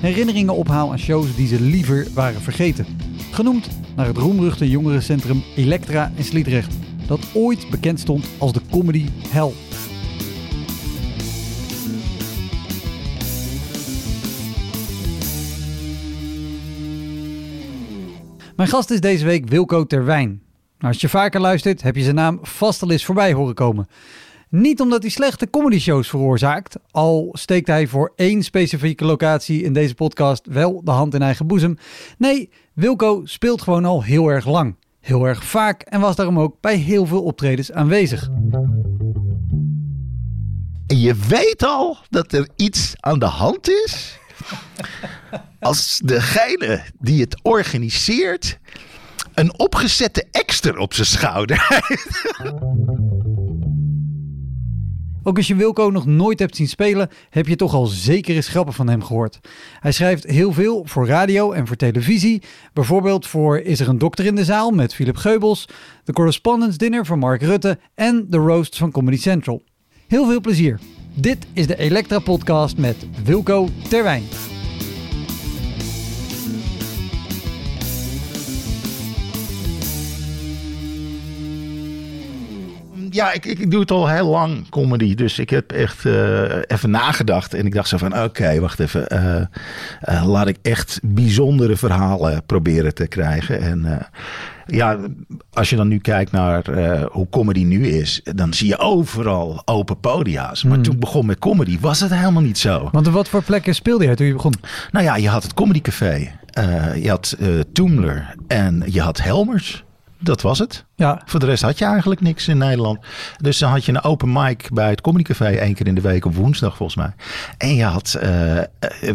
herinneringen ophaal aan shows die ze liever waren vergeten. Genoemd naar het roemruchte jongerencentrum Elektra in Sliedrecht, dat ooit bekend stond als de comedy hell. Mijn gast is deze week Wilco Terwijn. Nou, als je vaker luistert, heb je zijn naam vast al eens voorbij horen komen. Niet omdat hij slechte comedy-shows veroorzaakt, al steekt hij voor één specifieke locatie in deze podcast wel de hand in eigen boezem. Nee, Wilco speelt gewoon al heel erg lang, heel erg vaak en was daarom ook bij heel veel optredens aanwezig. En je weet al dat er iets aan de hand is. Als degene die het organiseert een opgezette extra op zijn schouder Ook als je Wilco nog nooit hebt zien spelen, heb je toch al zeker eens grappen van hem gehoord. Hij schrijft heel veel voor radio en voor televisie. Bijvoorbeeld voor Is er een dokter in de zaal met Philip Geubels, de Correspondence Dinner van Mark Rutte en de Roast van Comedy Central. Heel veel plezier. Dit is de Elektra Podcast met Wilco Terwijn. Ja, ik, ik doe het al heel lang, comedy. Dus ik heb echt uh, even nagedacht. En ik dacht zo van, oké, wacht even. Uh, uh, laat ik echt bijzondere verhalen proberen te krijgen. En ja, als je dan nu kijkt naar hoe comedy nu is... dan zie je overal open podia's. Maar Hmm. toen ik begon met comedy was het helemaal niet zo. Want op wat voor plekken speelde jij toen je begon? Nou ja, je had het Comedy Café. je had Toomler en je had Helmers. Dat was het. Ja. Voor de rest had je eigenlijk niks in Nederland. Dus dan had je een open mic bij het Comedy Café één keer in de week op woensdag volgens mij. En je had uh,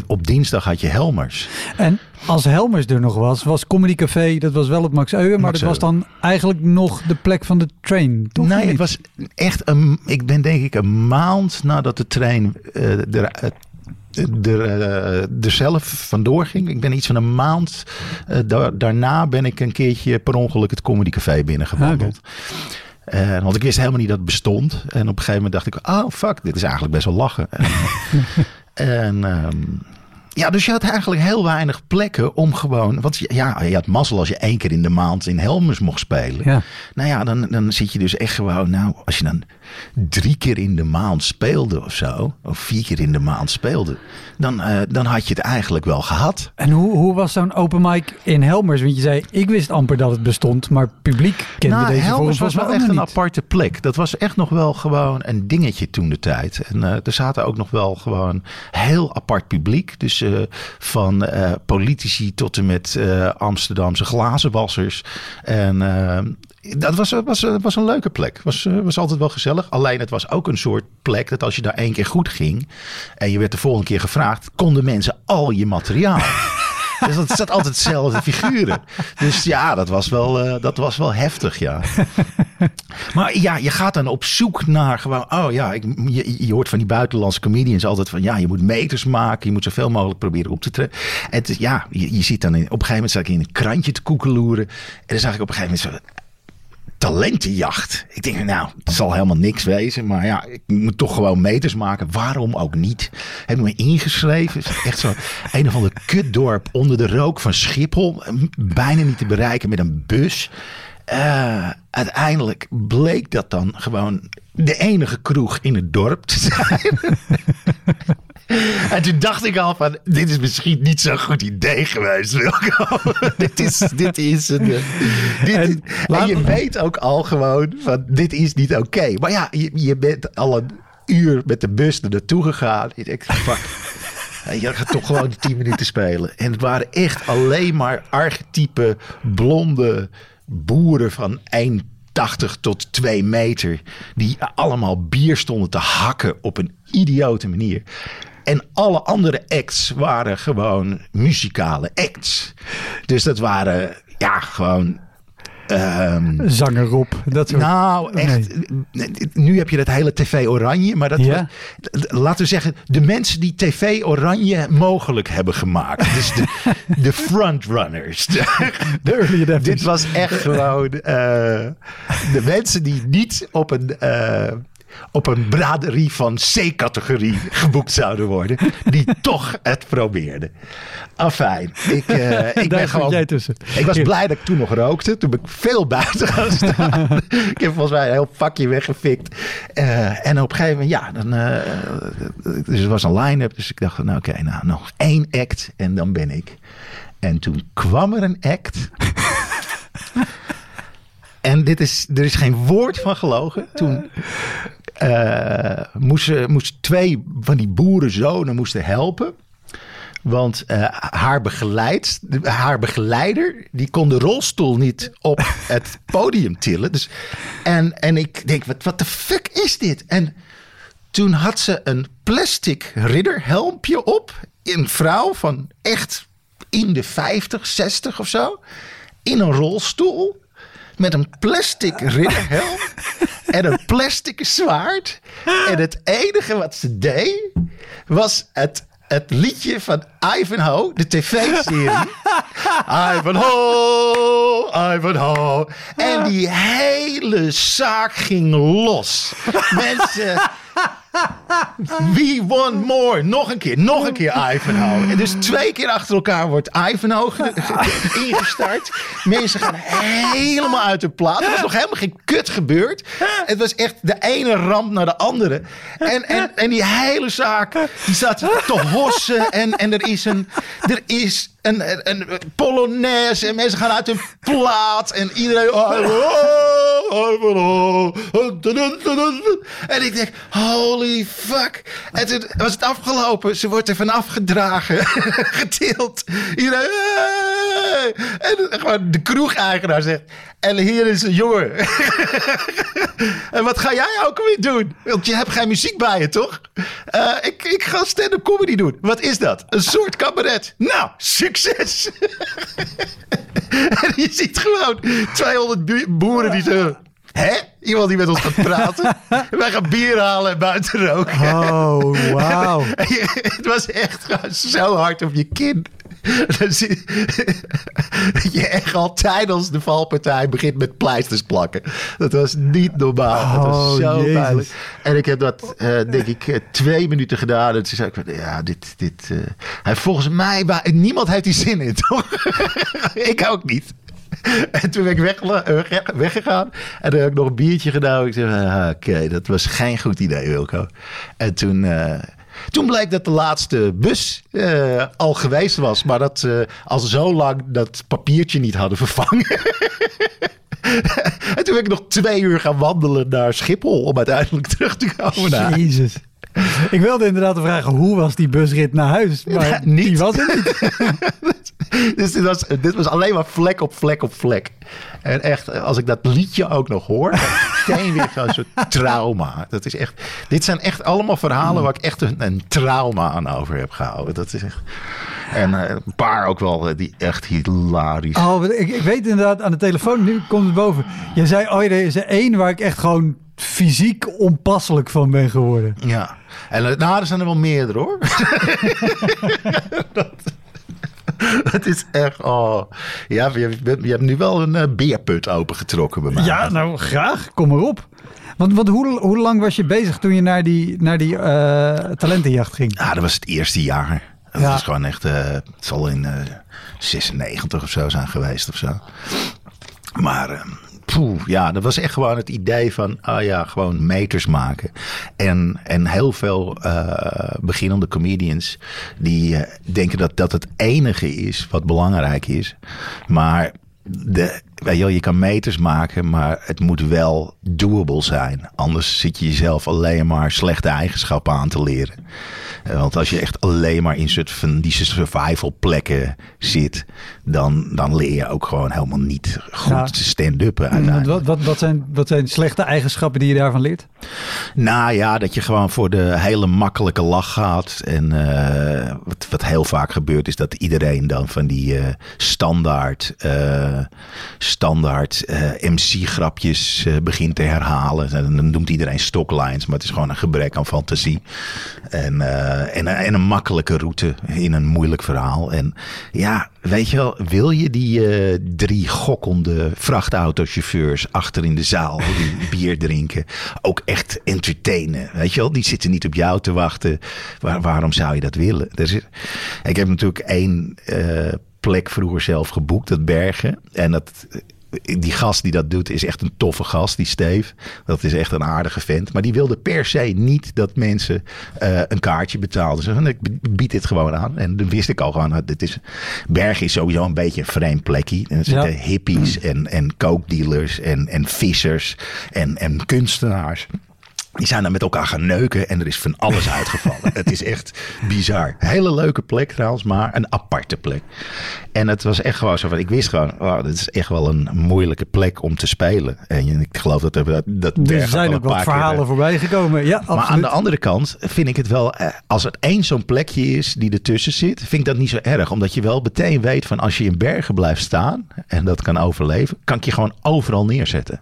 op dinsdag had je Helmers. En als Helmers er nog was, was Comedy Café, dat was wel het Max Euwe, maar Max dat was dan eigenlijk nog de plek van de train. Toch nee, het was echt een. Ik ben denk ik een maand nadat de trein uh, er, er, er zelf vandoor ging. Ik ben iets van een maand. Da daarna ben ik een keertje per ongeluk het Comedy Café binnengewandeld. Okay. Uh, want ik wist helemaal niet dat het bestond. En op een gegeven moment dacht ik, oh fuck, dit is eigenlijk best wel lachen. en um, ja, dus je had eigenlijk heel weinig plekken om gewoon... Want ja, je had mazzel als je één keer in de maand in Helmers mocht spelen. Ja. Nou ja, dan, dan zit je dus echt gewoon... Nou, als je dan drie keer in de maand speelde of zo... of vier keer in de maand speelde... dan, uh, dan had je het eigenlijk wel gehad. En hoe, hoe was zo'n open mic in Helmers? Want je zei, ik wist amper dat het bestond... maar publiek kende nou, deze Helmers was wel echt niet. een aparte plek. Dat was echt nog wel gewoon een dingetje toen de tijd. En uh, er zaten ook nog wel gewoon heel apart publiek. Dus uh, van uh, politici tot en met uh, Amsterdamse glazenwassers. En dat was, was, was een leuke plek. Was, was altijd wel gezellig. Alleen het was ook een soort plek dat als je daar één keer goed ging... en je werd de volgende keer gevraagd... konden mensen al je materiaal... Dus dat zat altijd hetzelfde figuren. Dus ja, dat was wel, uh, dat was wel heftig, ja. Maar ja, je gaat dan op zoek naar gewoon... Oh ja, ik, je, je hoort van die buitenlandse comedians altijd van... Ja, je moet meters maken. Je moet zoveel mogelijk proberen op te trekken. En het, ja, je, je ziet dan... In, op een gegeven moment zat ik in een krantje te koekeloeren. En dan zag ik op een gegeven moment zo talentenjacht. Ik denk, nou, het zal helemaal niks wezen. Maar ja, ik moet toch gewoon meters maken. Waarom ook niet? Heb ik me ingeschreven. Echt zo een of ander kutdorp onder de rook van Schiphol. Bijna niet te bereiken met een bus. Uh, uiteindelijk bleek dat dan gewoon de enige kroeg in het dorp te zijn. En toen dacht ik al van, dit is misschien niet zo'n goed idee geweest, Wilco. dit is, dit is een... Dit, En je weet ook al gewoon van, dit is niet oké. Maar ja, je, je bent al een uur met de bus er naartoe gegaan. Je denkt, fuck. Je gaat toch gewoon 10 minuten spelen. En het waren echt alleen maar archetype blonde boeren van 1,80 tot 2 meter. Die allemaal bier stonden te hakken op een idiote manier. En alle andere acts waren gewoon muzikale acts. Dus dat waren ja, gewoon ehm, Zanger Rob. Dat soort. nou, echt. Nu heb je dat hele TV Oranje. Maar dat Ja. was- laten we zeggen, de mensen die TV Oranje mogelijk hebben gemaakt. Dus de, de frontrunners. De- dit was echt gewoon eh, de mensen die niet op een. eh, op een braderie van C-categorie geboekt zouden worden. Die toch het probeerden. Afijn. Ik, eh, ik ben gewoon jij tussen. ik was blij dat ik toen nog rookte. Toen ben ik veel buiten gaan staan. ik heb volgens mij een heel vakje weggefikt. Eh, en op een gegeven moment, ja, dan, eh, dus het was een line-up. Dus ik dacht, nou oké, nou nog één act en dan ben ik. En toen kwam er een act. en dit is, er is geen woord van gelogen. Toen eh, moesten, moesten twee van die boerenzonen moesten helpen. Want eh, haar, begeleid, haar begeleider, die kon de rolstoel niet op het podium tillen. Dus, en, en ik denk, wat, wat de fuck is dit? En toen had ze een plastic ridderhelmpje op. Een vrouw van echt in de 50, 60 of zo. In een rolstoel. Met een plastic ridderhelm. en een plastic zwaard. En het enige wat ze deed. was het, het liedje van Ivanhoe, de tv-serie. Ivanhoe, Ivanhoe. En die hele zaak ging los. Mensen. We want more. Nog een keer, nog een keer Ivanhoe. En dus twee keer achter elkaar wordt Ivanhoe ge- ge- ingestart. Mensen gaan helemaal uit de plaat. Er was nog helemaal geen kut gebeurd. Het was echt de ene ramp naar de andere. En, en, en die hele zaak die staat te hossen. En, en er is een... Er is een, een polonaise en mensen gaan uit hun plaat en iedereen... En ik denk, holy fuck. En toen was het afgelopen. Ze wordt er vanaf gedragen, getild. Iedereen... En gewoon de kroegeigenaar zegt... En hier is een jongen. en wat ga jij ook weer doen? Want je hebt geen muziek bij je, toch? Eh, ik, ik ga stand-up comedy doen. Wat is dat? Een soort cabaret. Nou, succes! en je ziet gewoon 200 bu- boeren die zo... Hè? Iemand die met ons gaat praten. Wij gaan bier halen en buiten roken. Oh, wauw. Het was echt zo hard op je kin. Je echt al tijdens de valpartij begint met pleisters plakken. Dat was niet normaal. dat was Oh, zo Jezus. pijnlijk. En ik heb dat, eh, denk ik, eh, twee minuten gedaan. En toen zei ik, ja, dit... dit eh, hij, volgens mij, niemand heeft die zin in, toch? ik ook niet. En toen ben ik weg, weg- weggegaan. En toen heb ik nog een biertje gedaan. Ik zei, ah, oké, dat was geen goed idee, Wilco. En toen, toen bleek dat de laatste bus eh, al geweest was. Maar dat ze al zo lang dat papiertje niet hadden vervangen. en toen ben ik nog twee uur gaan wandelen naar Schiphol. Om uiteindelijk terug te komen naar Jezus. Ik wilde inderdaad vragen, hoe was die busrit naar huis? Maar Ja, niet. die was het niet. dus dit was, dit was alleen maar vlek op vlek op vlek. En echt, als ik dat liedje ook nog hoor, meteen weer zo'n soort trauma. Dat is echt, dit zijn echt allemaal verhalen waar ik echt een, een trauma aan over heb gehouden. Dat is echt, en eh, een paar ook wel eh, die echt hilarisch. Oh, ik, ik weet inderdaad aan de telefoon, nu komt het boven. Je zei, oh, er is er één waar ik echt gewoon fysiek onpasselijk van ben geworden. Ja, en eh, nou, er zijn er wel meerdere hoor. dat, dat is echt, oh. Ja, je, hebt- je hebt nu wel een eh, beerput opengetrokken bij mij. Ja, nou graag, kom maar op. Want, want hoe, hoe lang was je bezig toen je naar die, naar die eh, talentenjacht ging? Ja, dat was het eerste jaar. Dat Ja. was gewoon echt, het zal in eh 96 of zo zijn geweest of zo. Maar eh, poeh, ja, dat was echt gewoon het idee van, ah ja, gewoon meters maken. En, en heel veel uh, beginnende comedians die uh, denken dat dat het enige is wat belangrijk is. Maar de, je kan meters maken, maar het moet wel doable zijn. Anders zit je jezelf alleen maar slechte eigenschappen aan te leren. Eh, want als je echt alleen maar in soort van die survival plekken zit, dan, dan leer je ook gewoon helemaal niet goed ja. stand-uppen. Wat, wat, wat, zijn, wat zijn slechte eigenschappen die je daarvan leert? Nou ja, dat je gewoon voor de hele makkelijke lach gaat. En uh, wat, wat heel vaak gebeurt is dat iedereen dan van die uh, standaard, uh, standaard MC-grapjes begint te herhalen. En dan noemt iedereen stocklines, maar het is gewoon een gebrek aan fantasie. En, en, en een makkelijke route in een moeilijk verhaal. En ja, weet je wel, wil je die uh, drie gokkende vrachtautochauffeurs achter in de zaal die bier drinken ook echt entertainen? Weet je wel, die zitten niet op jou te wachten. Waar, waarom zou je dat willen? Ik heb natuurlijk één uh, plek vroeger zelf geboekt, dat Bergen. En dat die gast die dat doet is echt een toffe gast, die Steve. Dat is echt een aardige vent. Maar die wilde per se niet dat mensen uh, een kaartje betaalden. Ze ik bied dit gewoon aan. En dan wist ik al gewoon, dit is, Berg is sowieso een beetje een vreemd plekje. En er zitten ja. hippies en, en coke en, en vissers en, en kunstenaars. Die zijn dan met elkaar gaan neuken en er is van alles uitgevallen. het is echt bizar. Hele leuke plek trouwens, maar een aparte plek. En het was echt gewoon zo van, ik wist gewoon, oh, dit is echt wel een moeilijke plek om te spelen. En ik geloof dat er, dat, dat er zijn ook wat verhalen keer, voorbij gekomen. Ja, absoluut. Maar aan de andere kant vind ik het wel, eh, als het één zo'n plekje is die ertussen zit, vind ik dat niet zo erg. Omdat je wel meteen weet van, als je in bergen blijft staan en dat kan overleven, kan ik je gewoon overal neerzetten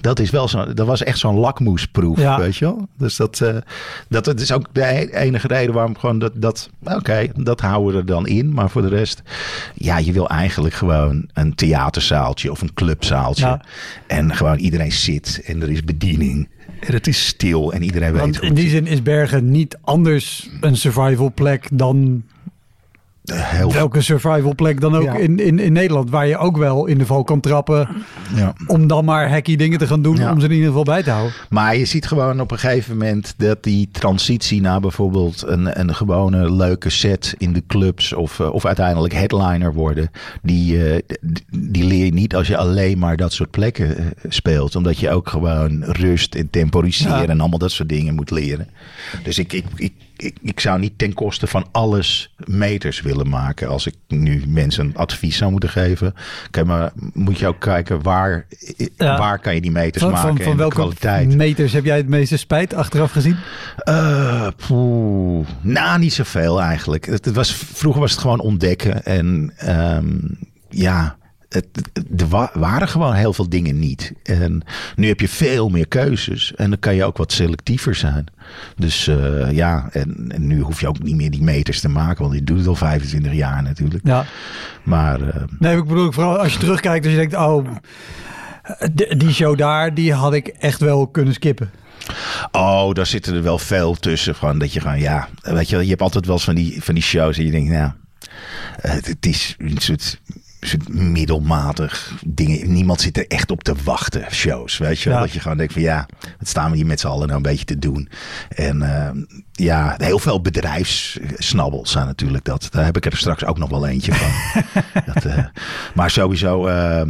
dat is wel zo. Dat was echt zo'n lakmoesproef, ja. weet je wel. Dus dat, uh, dat, dat is ook de e-, enige reden waarom gewoon dat, dat oké, okay, dat houden we er dan in. Maar voor de rest, ja, je wil eigenlijk gewoon een theaterzaaltje of een clubzaaltje. Ja. En gewoon iedereen zit en er is bediening. En het is stil en iedereen weet. In die zin is Bergen niet anders een survival plek dan Heel... Welke survival plek dan ook in, in, in Nederland, waar je ook wel in de val kan trappen. Ja. Om dan maar hacky dingen te gaan doen, ja. om ze in ieder geval bij te houden. Maar je ziet gewoon op een gegeven moment dat die transitie naar bijvoorbeeld een, een gewone leuke set in de clubs of, of uiteindelijk headliner worden, die, uh, die leer je niet als je alleen maar dat soort plekken speelt. Omdat je ook gewoon rust en temporiseren en allemaal dat soort dingen moet leren. Dus ik, ik, ik ik, ik zou niet ten koste van alles meters willen maken. Als ik nu mensen een advies zou moeten geven. Kijk, maar moet je ook kijken waar, waar kan je die meters van, maken van, van en welke kwaliteit. meters heb jij het meeste spijt achteraf gezien? Uh, poeh, nou, niet zoveel eigenlijk. Het, het, was, vroeger was het gewoon ontdekken. En um, ja, het, er waren gewoon heel veel dingen niet. En nu heb je veel meer keuzes. En dan kan je ook wat selectiever zijn. Dus uh, ja, en, en, nu hoef je ook niet meer die meters te maken. Want je doet het al 25 jaar natuurlijk. Ja. Maar... Uh, nee, ik bedoel vooral als je terugkijkt. Als je denkt, oh, die show daar, die had ik echt wel kunnen skippen. Oh, daar zitten er wel veel tussen. Gewoon dat je gewoon, ja, weet je, je hebt altijd wel eens van die, van die shows en je denkt, nou, het, het is een soort middelmatig dingen. Niemand zit er echt op te wachten, shows. Weet je wel? Dat je gewoon denkt van ja, wat staan we hier met z'n allen nou een beetje te doen. En uh, ja, heel veel bedrijfssnabbels zijn natuurlijk dat. Daar heb ik er straks ook nog wel eentje van. dat, uh, maar sowieso... Uh,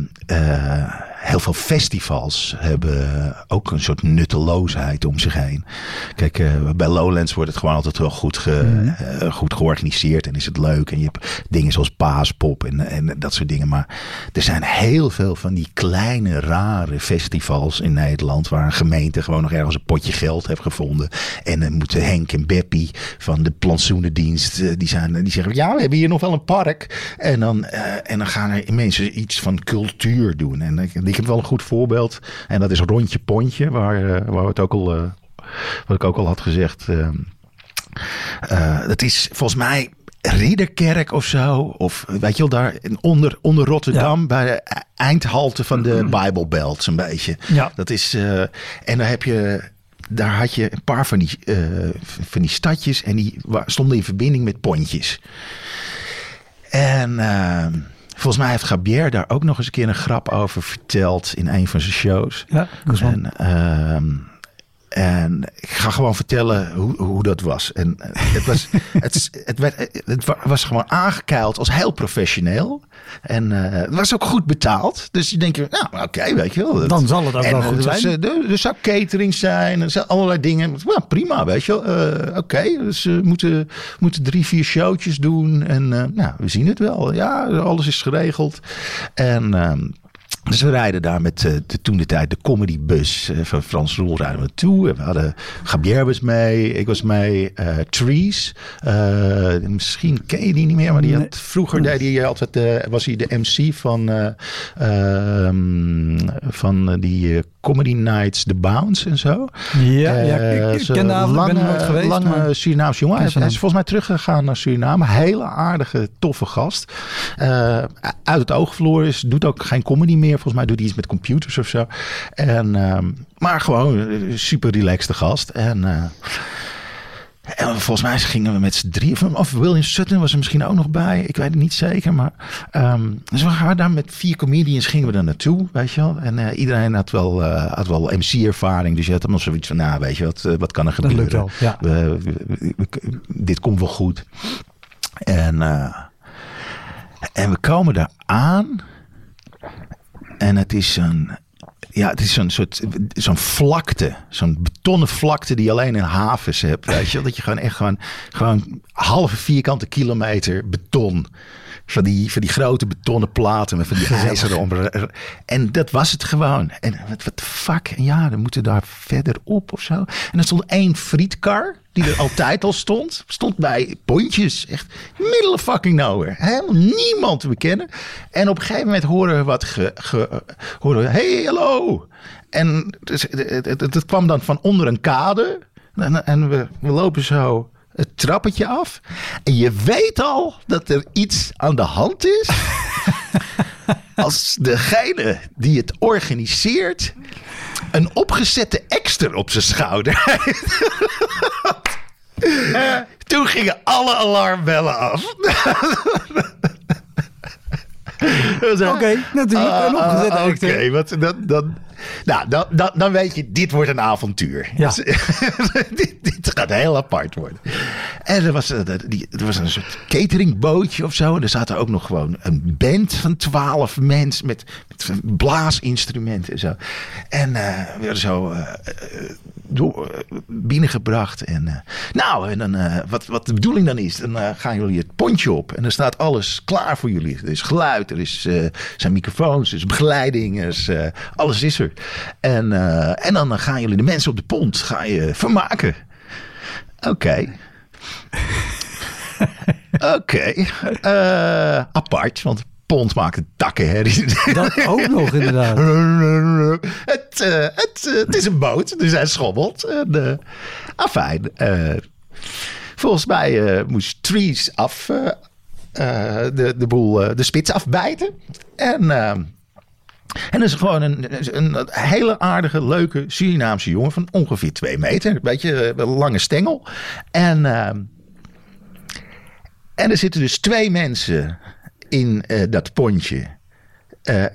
heel veel festivals hebben ook een soort nutteloosheid om zich heen. Kijk, uh, bij Lowlands wordt het gewoon altijd wel goed, ge, mm. uh, goed georganiseerd en is het leuk. En je hebt dingen zoals Paaspop en, en dat soort dingen. Maar er zijn heel veel van die kleine, rare festivals in Nederland waar een gemeente gewoon nog ergens een potje geld heeft gevonden. En dan moeten Henk en Beppie van de plantsoenendienst, uh, die, zijn, die zeggen, ja, we hebben hier nog wel een park. En dan, en dan gaan er mensen iets van cultuur doen. En ik heb wel een goed voorbeeld. En dat is Rondje Pontje, waar, uh, waar het ook al, uh, wat ik ook al had gezegd. Dat is volgens mij Ridderkerk of zo. Of weet je wel, daar onder, onder Rotterdam. Bij de eindhalte van de Bible Belt, zo'n beetje. Ja. Dat is, en daar heb je daar had je een paar van die, uh, van die stadjes en die stonden in verbinding met pontjes. En uh, Volgens mij heeft Gabier daar ook nog eens een keer een grap over verteld in een van zijn shows. Ja. En, ehm, en ik ga gewoon vertellen hoe, hoe dat was. En het was, het, het, werd, het wa- was gewoon aangekeild als heel professioneel. En eh, het was ook goed betaald. Dus je denkt, nou oké, weet je wel. dat- Dan zal het ook en, wel goed zijn. eh, Er, er zou catering zijn, er zijn allerlei dingen. Nou, prima, weet je wel. Eh, oké, dus we moeten, moeten drie, vier showtjes doen. En eh, nou, we zien het wel. Ja, alles is geregeld. En... dus we rijden daar met eh, de, toen de tijd de comedybus eh, van Frans Roel rijden we naartoe. En we hadden Gabier was mee, ik was mee, eh, Trees. misschien ken je die niet meer, maar die had, vroeger deed hij altijd, was hij de MC van, ehm, van die Comedy Nights, The Bounce en zo. Ja, ja Eh, ik, ken de avond, ik ben er nooit geweest. Lange maar- Surinaamse jongen. Hij, is volgens mij teruggegaan naar Suriname. Hele aardige, toffe gast. Eh, uit het oog verloren is. Doet ook geen comedy meer. Volgens mij doet hij iets met computers of zo. En, ehm, maar gewoon super relaxed gast. En... en volgens mij gingen we met z'n drie. Of, of William Sutton was er misschien ook nog bij. Ik weet het niet zeker. Maar, ehm, dus we gaan daar met vier comedians gingen we daar naartoe. Weet je wel. En eh, iedereen had wel, eh, had wel MC-ervaring. Dus je had allemaal zoiets van, nou weet je wat, eh, wat kan er Dat gebeuren? lukt wel, ja. We- we- we- we- dit komt wel goed. En, en we komen daar aan. En het is een, ja, het is zo'n soort, zo'n vlakte, zo'n betonnen vlakte die je alleen in havens hebt, weet je? Dat je gewoon echt gewoon, gewoon halve vierkante kilometer beton, van die, van die grote betonnen platen met van die ijzeren om. En dat was het gewoon. En wat, wat de fuck? En ja, dan moeten we daar verder op of zo. En er stond één frietkar, die er altijd al stond. Stond bij Pontjes. Echt middle of fucking nowhere. Helemaal niemand te bekennen. En op een gegeven moment horen we wat ge, ge- horen we, hey, hallo. En dus, het, het, het kwam dan van onder een kade. En, en we, we lopen zo het trappetje af. En je weet al dat er iets aan de hand is. Als degene die het organiseert een opgezette ekster op zijn schouder heeft. Eh, Toen gingen alle alarmbellen af. Oké, natuurlijk. Een opgezette acteur. Oké, wat dat, dan, nou, dan, dan, dan weet je, dit wordt een avontuur. Ja. dit, dit gaat heel apart worden. En er was, eh, er was een soort cateringbootje of zo. En er zaten ook nog gewoon een band van twaalf mensen met, met blaasinstrumenten en zo. En eh, we werden zo eh, door, binnengebracht. En, nou, en dan, wat, wat de bedoeling dan is, dan gaan jullie het pontje op. En dan staat alles klaar voor jullie. Er is geluid, er is, zijn microfoons, er is begeleiding, er is, alles is er. En, eh, en dan gaan jullie de mensen op de pont ga je vermaken. Oké. Oké. Eh, apart, want pont maakt een takkenherrie. Dat ook nog inderdaad. het, eh, het, het is een boot, dus hij schommelt. En, afijn. volgens mij moest Trees af, de, de boel, de spits afbijten. En, en dat is gewoon een, een hele aardige, leuke Surinaamse jongen van ongeveer twee meter. Een beetje eh, een lange stengel. En, eh, en er zitten dus twee mensen in eh, dat pontje.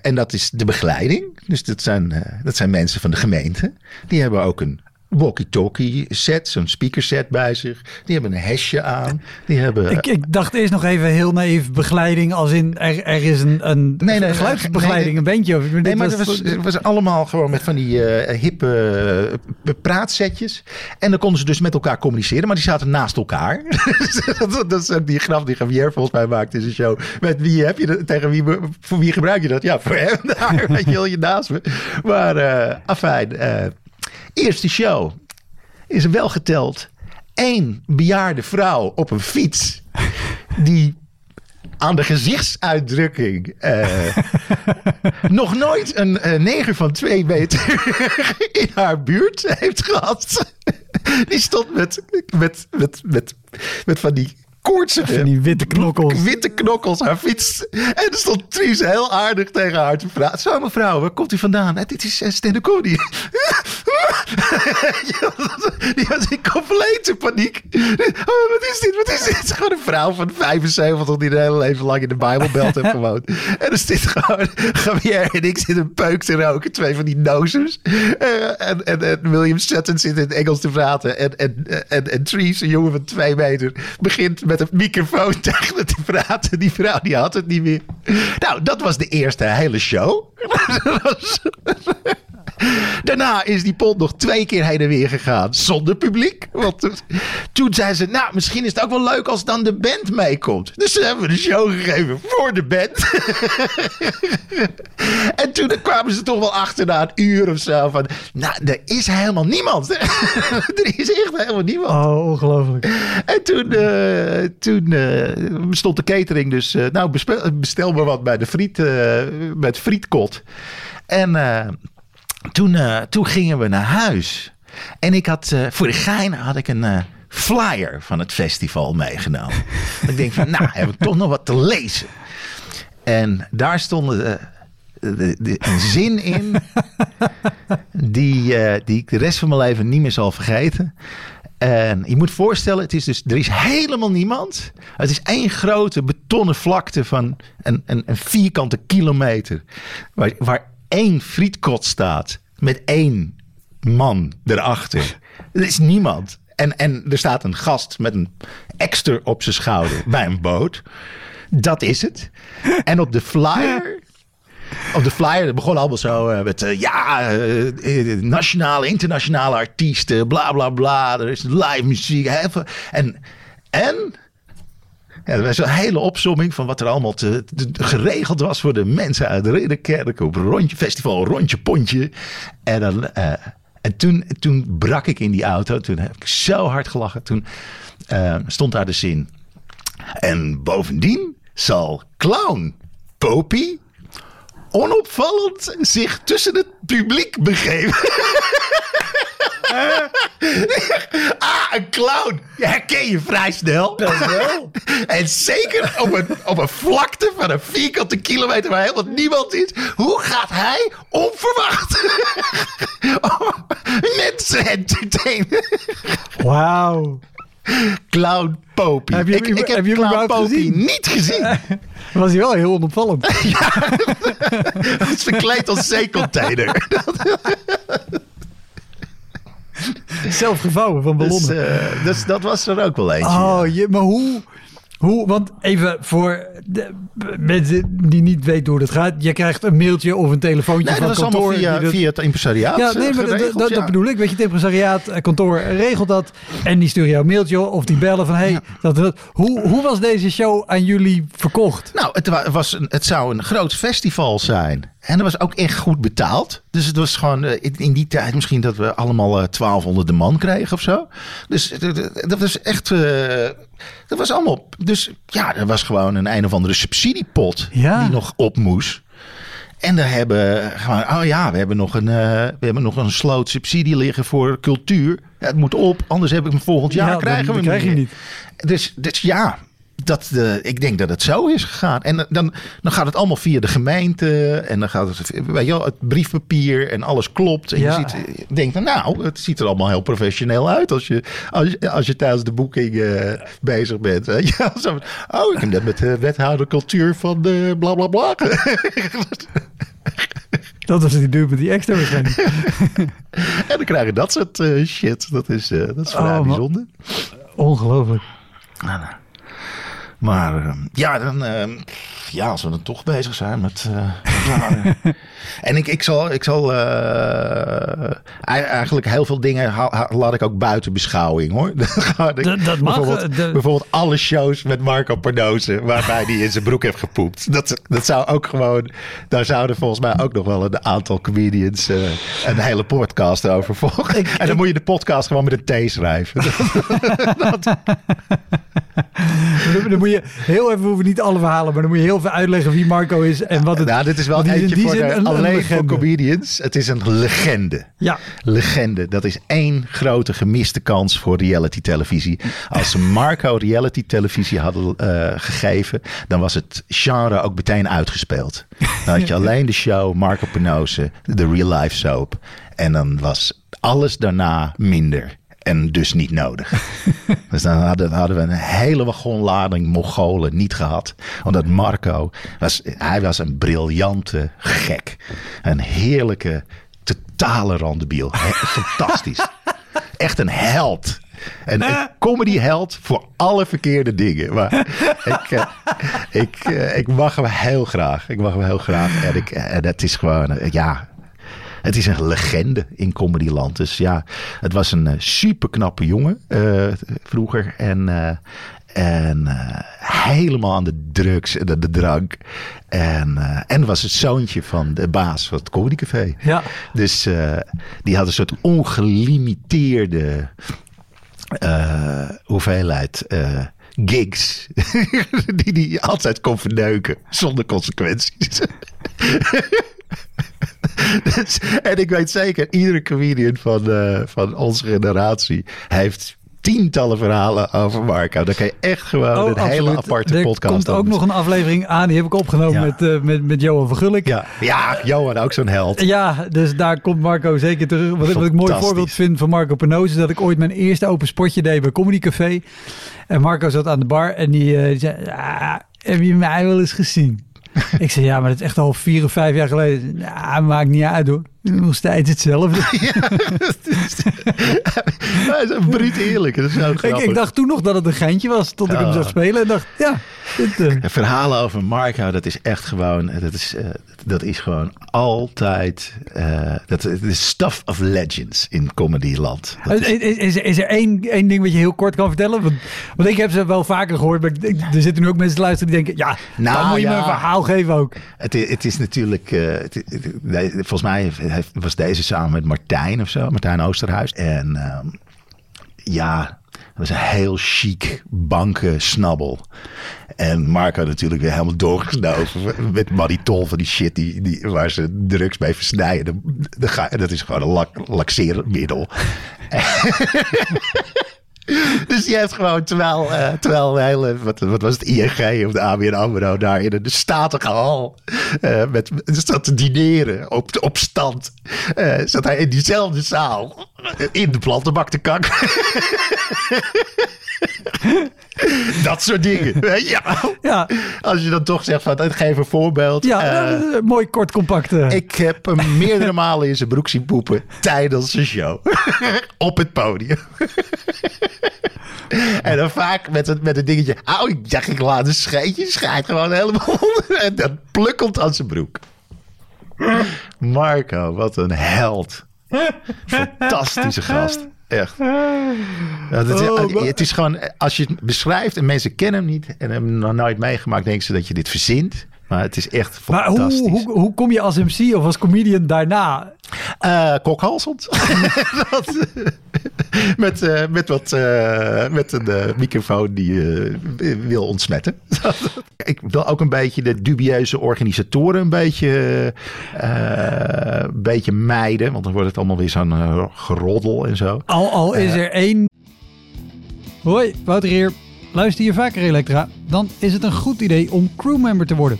En dat is de begeleiding. Dus dat zijn, dat zijn mensen van de gemeente. Die hebben ook een walkie-talkie set, zo'n speaker set bij zich. Die hebben een hesje aan. Die hebben... Ik, ik dacht eerst nog even heel naïef begeleiding als in er, er is een, een Nee, nee, geluidsbegeleiding, nee, een bandje. Of, Nee, maar het was, was allemaal gewoon met van die eh, hippe eh, praatsetjes. En dan konden ze dus met elkaar communiceren, maar die zaten naast elkaar. dat, dat is ook die grap die Javier volgens mij maakt in zijn show. Met wie heb je dat, tegen wie, voor wie gebruik je dat? Ja, voor hem daar, weet je wel, je naast me. Maar, eh afijn, eerste show is wel geteld één bejaarde vrouw op een fiets die aan de gezichtsuitdrukking eh, nog nooit een eh, neger van twee meter in haar buurt heeft gehad. Die stond met, met, met, met, met van die koortsige... Van die witte knokkels. Witte knokkels, haar fiets. En er stond Tries heel aardig tegen haar te praten. Zo mevrouw, waar komt u vandaan? "Eh, dit is uh, comedy. die was in complete paniek. Oh, wat is dit? Wat is dit? Het is gewoon een vrouw van 75 die een hele leven lang in de Bijbelbelt heeft gewoond. En er zit gewoon Javier en ik zitten een peuk te roken. Twee van die nozers. Uh, en, en, en, William Sutton zit in het Engels te praten. En, en, en, en een jongen van twee meter, begint met een microfoon tegen me te praten. Die vrouw die had het niet meer. Nou, dat was de eerste hele show. Daarna is die pot nog twee keer heen en weer gegaan zonder publiek. Want toen zei ze, nou, misschien is het ook wel leuk als dan de band meekomt. Dus ze hebben de show gegeven voor de band. en toen kwamen ze toch wel achter na een uur of zo van, nou, er is helemaal niemand. er is echt helemaal niemand. Oh, ongelooflijk. En toen, uh, toen uh, stond de catering dus, uh, nou, bestel, bestel maar wat bij de friet, met frietkot. En toen, uh, toen gingen we naar huis. En ik had, uh, voor de gein had ik een uh, flyer van het festival meegenomen. ik denk van, nou, heb ik toch nog wat te lezen. En daar stond de, de, de, een zin in die, die ik de rest van mijn leven niet meer zal vergeten. En je moet voorstellen, het is dus, er is helemaal niemand. Het is één grote betonnen vlakte van een, een, een vierkante kilometer. Waar, waar één frietkot staat met één man erachter. Er is niemand. En, en er staat een gast met een ekster op zijn schouder bij een boot. Dat is het. En op de flyer. Op de flyer begon allemaal zo uh, met uh, ja, uh, nationale, internationale artiesten, bla bla bla. Er is live muziek. En, en ja, dat was een hele opzomming van wat er allemaal geregeld was voor de mensen uit de Ridderkerk. Op rondje festival, rondje pontje. En, dan, uh, en toen, toen brak ik in die auto. Toen heb ik zo hard gelachen. Toen uh, stond daar de zin. En bovendien zal clown Popie onopvallend zich tussen het publiek begeven. ah, een clown. Je herken je vrij snel. Dat wel. en zeker op een, op een vlakte van een vierkante kilometer waar helemaal niemand is. Hoe gaat hij onverwacht mensen entertainen? Wauw. Clown Popie. Heb je, ik, ik heb, heb je Clown Popie gezien? niet gezien. Was hij wel heel onopvallend. ja, het is verkleed als zeecontainer. Zelf gevouwen van ballonnen. Dus, uh, dus, dat was er ook wel eentje. Oh, je, maar hoe... Hoe, want even voor de mensen die niet weten hoe dat gaat. Je krijgt een mailtje of een telefoontje nee, van dat kantoor. Is via, dat... via het impresariaat Ja, nee, maar geregeld, dat, ja. dat bedoel ik. Weet je, het impresariaat, eh, kantoor regelt dat. En die sturen jou een mailtje of die bellen van... Hey, ja. dat, dat. Hoe, hoe was deze show aan jullie verkocht? Nou, het, was een, het zou een groot festival zijn. En dat was ook echt goed betaald. Dus het was gewoon in die tijd misschien dat we allemaal 1200 de man kregen of zo. Dus dat was echt... Dat was allemaal. Dus ja, er was gewoon een een of andere subsidiepot ja. die nog op moest. En daar hebben gewoon, oh ja, we hebben nog een, uh, we hebben nog een sloot subsidie liggen voor cultuur. Ja, het moet op, anders heb ik hem volgend jaar ja, krijgen we dan hem krijg je niet. Dus, dus ja, dat, uh, ik denk dat het zo is gegaan. En dan, dan gaat het allemaal via de gemeente. En dan gaat het, weet je wel, het briefpapier en alles klopt. En Ja. je ziet, je denkt, nou, het ziet er allemaal heel professioneel uit als je, als je, als je tijdens de boeking eh, bezig bent. Wel. Zo, oh, ik heb net met de wethouder cultuur van de bla bla bla. Dat was die duur met die extra waarschijnlijk. en dan krijg je dat soort eh, shit. Dat is, eh, dat is vrij Oh, bijzonder. Ongelooflijk. Nou, nou. Maar eh, ja, dan, eh, ja, als we dan toch bezig zijn met. en ik, ik zal, ik zal eh, ei- eigenlijk heel veel dingen laat ik ook buiten beschouwing hoor. Ik Dat- dat mag, bijvoorbeeld, eh, de- bijvoorbeeld alle shows met Marco Pardoze, waarbij hij in zijn broek heeft gepoept. Dat, dat zou ook gewoon. Daar zouden volgens mij ook nog wel een aantal comedians eh, een hele podcast over volgen. en dan moet je de podcast gewoon met een T schrijven. Dan, dan moet je heel even, we hoeven niet alle verhalen, maar dan moet je heel veel uitleggen wie Marco is en wat het... nou, dit is wel die is in eentje die voor zin de, een- een alleen voor comedians. Het is een legende. Ja, Legende. Dat is één grote gemiste kans voor reality televisie. Als ze Marco reality televisie hadden eh, gegeven, dan was het genre ook meteen uitgespeeld. Dan had je alleen de show Marco Penose, de real life soap. En dan was alles daarna minder. En dus niet nodig. dus dan hadden, hadden, we een hele wagonlading Mongolen niet gehad. Omdat Marco, was, hij was een briljante gek. Een heerlijke, totale randebiel. Fantastisch. Echt een held. En een comedy held voor alle verkeerde dingen. Maar ik, uh, ik, uh, ik mag hem heel graag. Ik mag hem heel graag. En, ik, en het is gewoon, uh, ja, het is een legende in Comedyland. Dus ja, het was een super knappe jongen vroeger. En, en helemaal aan de drugs en de, de drank. En, en was het zoontje van de baas van het Comedycafé. Ja. Dus die had een soort ongelimiteerde hoeveelheid gigs die hij altijd kon verneuken zonder consequenties. dus, en ik weet zeker, iedere comedian van, uh, van onze generatie heeft tientallen verhalen over Marco. Dan kan je echt gewoon oh, een absoluut. hele aparte er podcast Er komt ook nog een aflevering aan. Die heb ik opgenomen ja. met, uh, met, met Johan van. Ja. ja, Johan ook zo'n held. Ja, dus daar komt Marco zeker terug. Wat, wat ik een mooi voorbeeld vind van Marco Penoos... is dat ik ooit mijn eerste open spotje deed bij Comedy Café. En Marco zat aan de bar en die, uh, die zei... Ah, heb je mij wel eens gezien? Ik zei, ja, maar dat is echt al vier of vijf jaar geleden. Ja, maakt niet uit hoor. Nog steeds hetzelfde. Ja, hij is een bruut eerlijk. Dat is zo ik, ik, dacht toen nog dat het een geintje was, tot ik oh. hem zag spelen. En dacht, ja. Dit, uh... Verhalen over Marco, dat is echt gewoon, dat is, uh, dat is gewoon altijd, uh, dat is stuff of legends in comedyland. Is, is, is, is, er één, één ding wat je heel kort kan vertellen? Want, want ik heb ze wel vaker gehoord, maar ik, er zitten nu ook mensen te luisteren die denken, ja, nou, dan moet je ja, me een verhaal geven ook. Het, het is natuurlijk, het, het, volgens mij was deze samen met Martijn of zo, Martijn Oosterhuis. En uh, ja, dat was een heel chic bankensnabbel. En Marco natuurlijk weer helemaal doorgesnoven met Maritol van die shit die, die, waar ze drugs mee versnijden. Dat is gewoon een lak, laxeermiddel. Dus die heeft gewoon, terwijl, uh, terwijl hele, wat, wat, was het, ING of de ABN AMRO daar in de statige hal uh, met, zat te dineren op, op stand, uh, zat hij in diezelfde zaal in de plantenbak te kakken. dat soort dingen. Ja. ja. Als je dan toch zegt van, geef een voorbeeld. Ja, uh, mooi kort compact. Ik heb hem meerdere malen in zijn broek zien poepen tijdens zijn show. Op het podium. en dan vaak met het, met het dingetje, oh, ik dacht ik laat een scheetje, schijt gewoon helemaal En dat plukkelt aan zijn broek. Marco, wat een held. Fantastische gast. Echt. Ja, het, is, oh, het, is, gewoon, als je het beschrijft en mensen kennen hem niet en hebben hem nog nooit meegemaakt, denken ze dat je dit verzint. Maar het is echt fantastisch. Maar hoe, hoe, hoe kom je als MC of als comedian daarna? Uh, kokhalsend. met, uh, met, wat, uh, met een microfoon die wil ontsmetten. ik wil ook een beetje de dubieuze organisatoren een beetje, een beetje mijden. Want dan wordt het allemaal weer zo'n geroddel en zo. Al, al is er één... Hoi, Wouter hier. Luister je vaker Elektra? Dan is het een goed idee om crewmember te worden.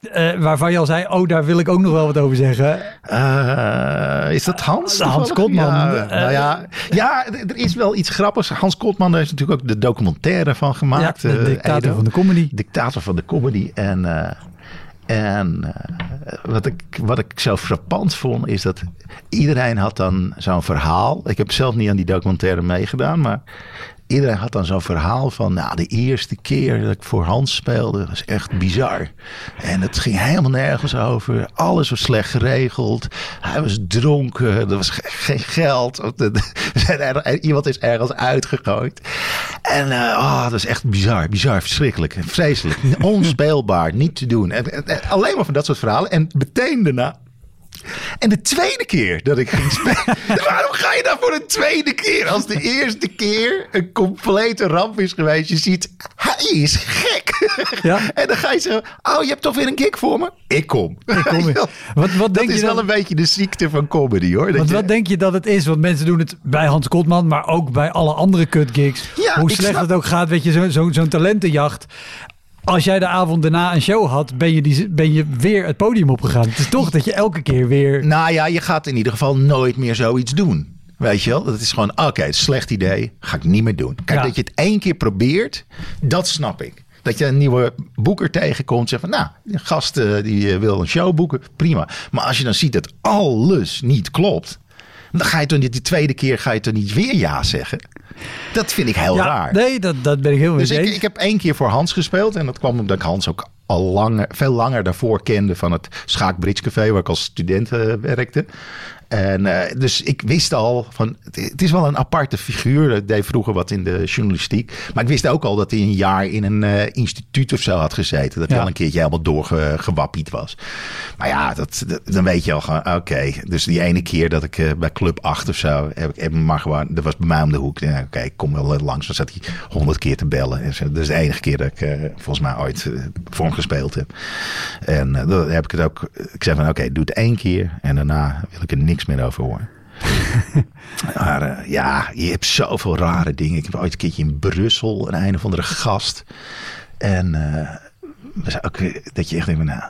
Uh, waarvan je al zei, oh, daar wil ik ook nog wel wat over zeggen. Uh, is dat Hans? Uh, Hans Kotman. Ja, nou ja, ja, er is wel iets grappigs. Hans Kotman heeft natuurlijk ook de documentaire van gemaakt. Ja, de dictator van de comedy. Dictator van de comedy. En, en wat, ik, wat ik zo frappant vond, is dat iedereen had dan zo'n verhaal. Ik heb zelf niet aan die documentaire meegedaan, maar iedereen had dan zo'n verhaal van, nou, de eerste keer dat ik voor Hans speelde, was echt bizar. En het ging helemaal nergens over. Alles was slecht geregeld. Hij was dronken. Er was geen geld. Iemand is ergens uitgegooid. En uh, oh, dat is echt bizar, bizar, verschrikkelijk, vreselijk. Onspeelbaar, niet te doen. En, en, alleen maar van dat soort verhalen. En meteen daarna En de tweede keer dat ik ging spelen. waarom ga je dan voor een tweede keer? Als de eerste keer een complete ramp is geweest. Je ziet, hij is gek. Ja. En dan ga je zeggen, oh je hebt toch weer een gig voor me? Ik kom. Ik kom wat, wat denk dat is wel een beetje de ziekte van comedy hoor. Want wat denk je dat het is? Want mensen doen het bij Hans Kotman, maar ook bij alle andere kutgigs. Ja, Hoe slecht het ook gaat, weet je, zo'n zo, zo talentenjacht als jij de avond daarna een show had, ben je, die, ben je weer het podium opgegaan. Het is toch dat je elke keer weer. Nou ja, je gaat in ieder geval nooit meer zoiets doen. Weet je wel? Dat is gewoon, oké, okay, slecht idee. Ga ik niet meer doen. Kijk, dat je het één keer probeert, dat snap ik. Dat je een nieuwe boeker tegenkomt. Zeg van, nou, de gast eh, die eh, wil een show boeken. Prima. Maar als je dan ziet dat alles niet klopt. Dan ga je toch niet, die tweede keer ga je toch niet weer ja zeggen. Dat vind ik heel raar. Nee, dat, dat ben ik heel dus ik, ik heb één keer voor Hans gespeeld. En dat kwam omdat ik Hans ook al langer, veel langer daarvoor kende van het Schaak Bridge Café, waar ik als student uh, werkte. En uh, dus ik wist al van, het is wel een aparte figuur. Dat deed vroeger wat in de journalistiek. Maar ik wist ook al dat hij een jaar in een uh, instituut of zo had gezeten. Dat hij al een keertje helemaal doorgewappied was. Maar ja, dat, dan weet je al gewoon, oké. Dus die ene keer dat ik uh, bij Club 8 of zo, heb ik maar gewoon, dat was bij mij om de hoek. Ja, oké, ik kom wel langs. Dan zat hij honderd keer te bellen. En zo. Dat is de enige keer dat ik volgens mij ooit voor hem gespeeld heb. En dan heb ik het ook, ik zei van oké, doe het één keer. En daarna wil ik er niks meer over horen. maar uh, ja, je hebt zoveel rare dingen. Ik heb ooit een keertje in Brussel een een of andere gast. En uh, ook, dat je echt denkt, nou...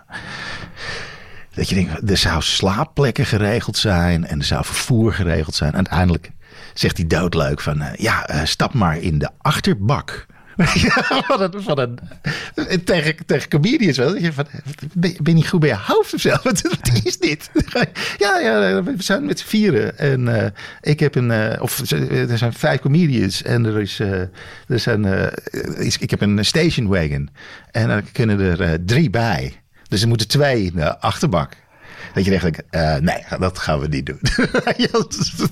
Dat je denkt, er zou slaapplekken geregeld zijn en er zou vervoer geregeld zijn. Uiteindelijk zegt hij doodleuk van, uh, ja, stap maar in de achterbak van een, van een, tegen, tegen comedians wel. Je van, ben, je niet goed bij je hoofd of zo? Wat, is dit? ja, ja, we zijn met z'n vieren. En uh, ik heb een, uh, of er zijn vijf comedians. En er is, uh, er zijn, is, ik heb een station wagon. En er kunnen er drie bij. Dus er moeten twee in de achterbak. Dat je echt uh, nee, dat gaan we niet doen.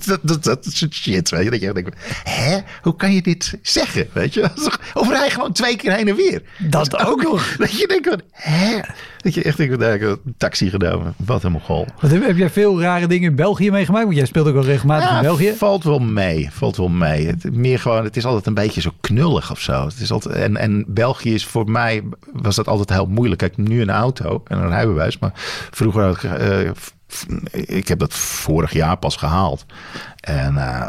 dat, dat, dat, is shit, weet je. Dat je denkt, hè, hoe kan je dit zeggen, weet je? Of rij gewoon twee keer heen en weer. Dat, dat ook nog. Dat je denkt, hè? Dat je echt denkt, een taxi genomen. Wat een mogol. Wat, heb, heb jij veel rare dingen in België meegemaakt? Want jij speelt ook wel regelmatig in België. Valt wel mee, valt wel mee. Het, meer gewoon, het is altijd een beetje zo knullig of zo. Het is altijd, en, en België is voor mij, was dat altijd heel moeilijk. Kijk, nu een auto en een rijbewijs. Maar vroeger had ik... Uh, ik heb dat vorig jaar pas gehaald. En uh,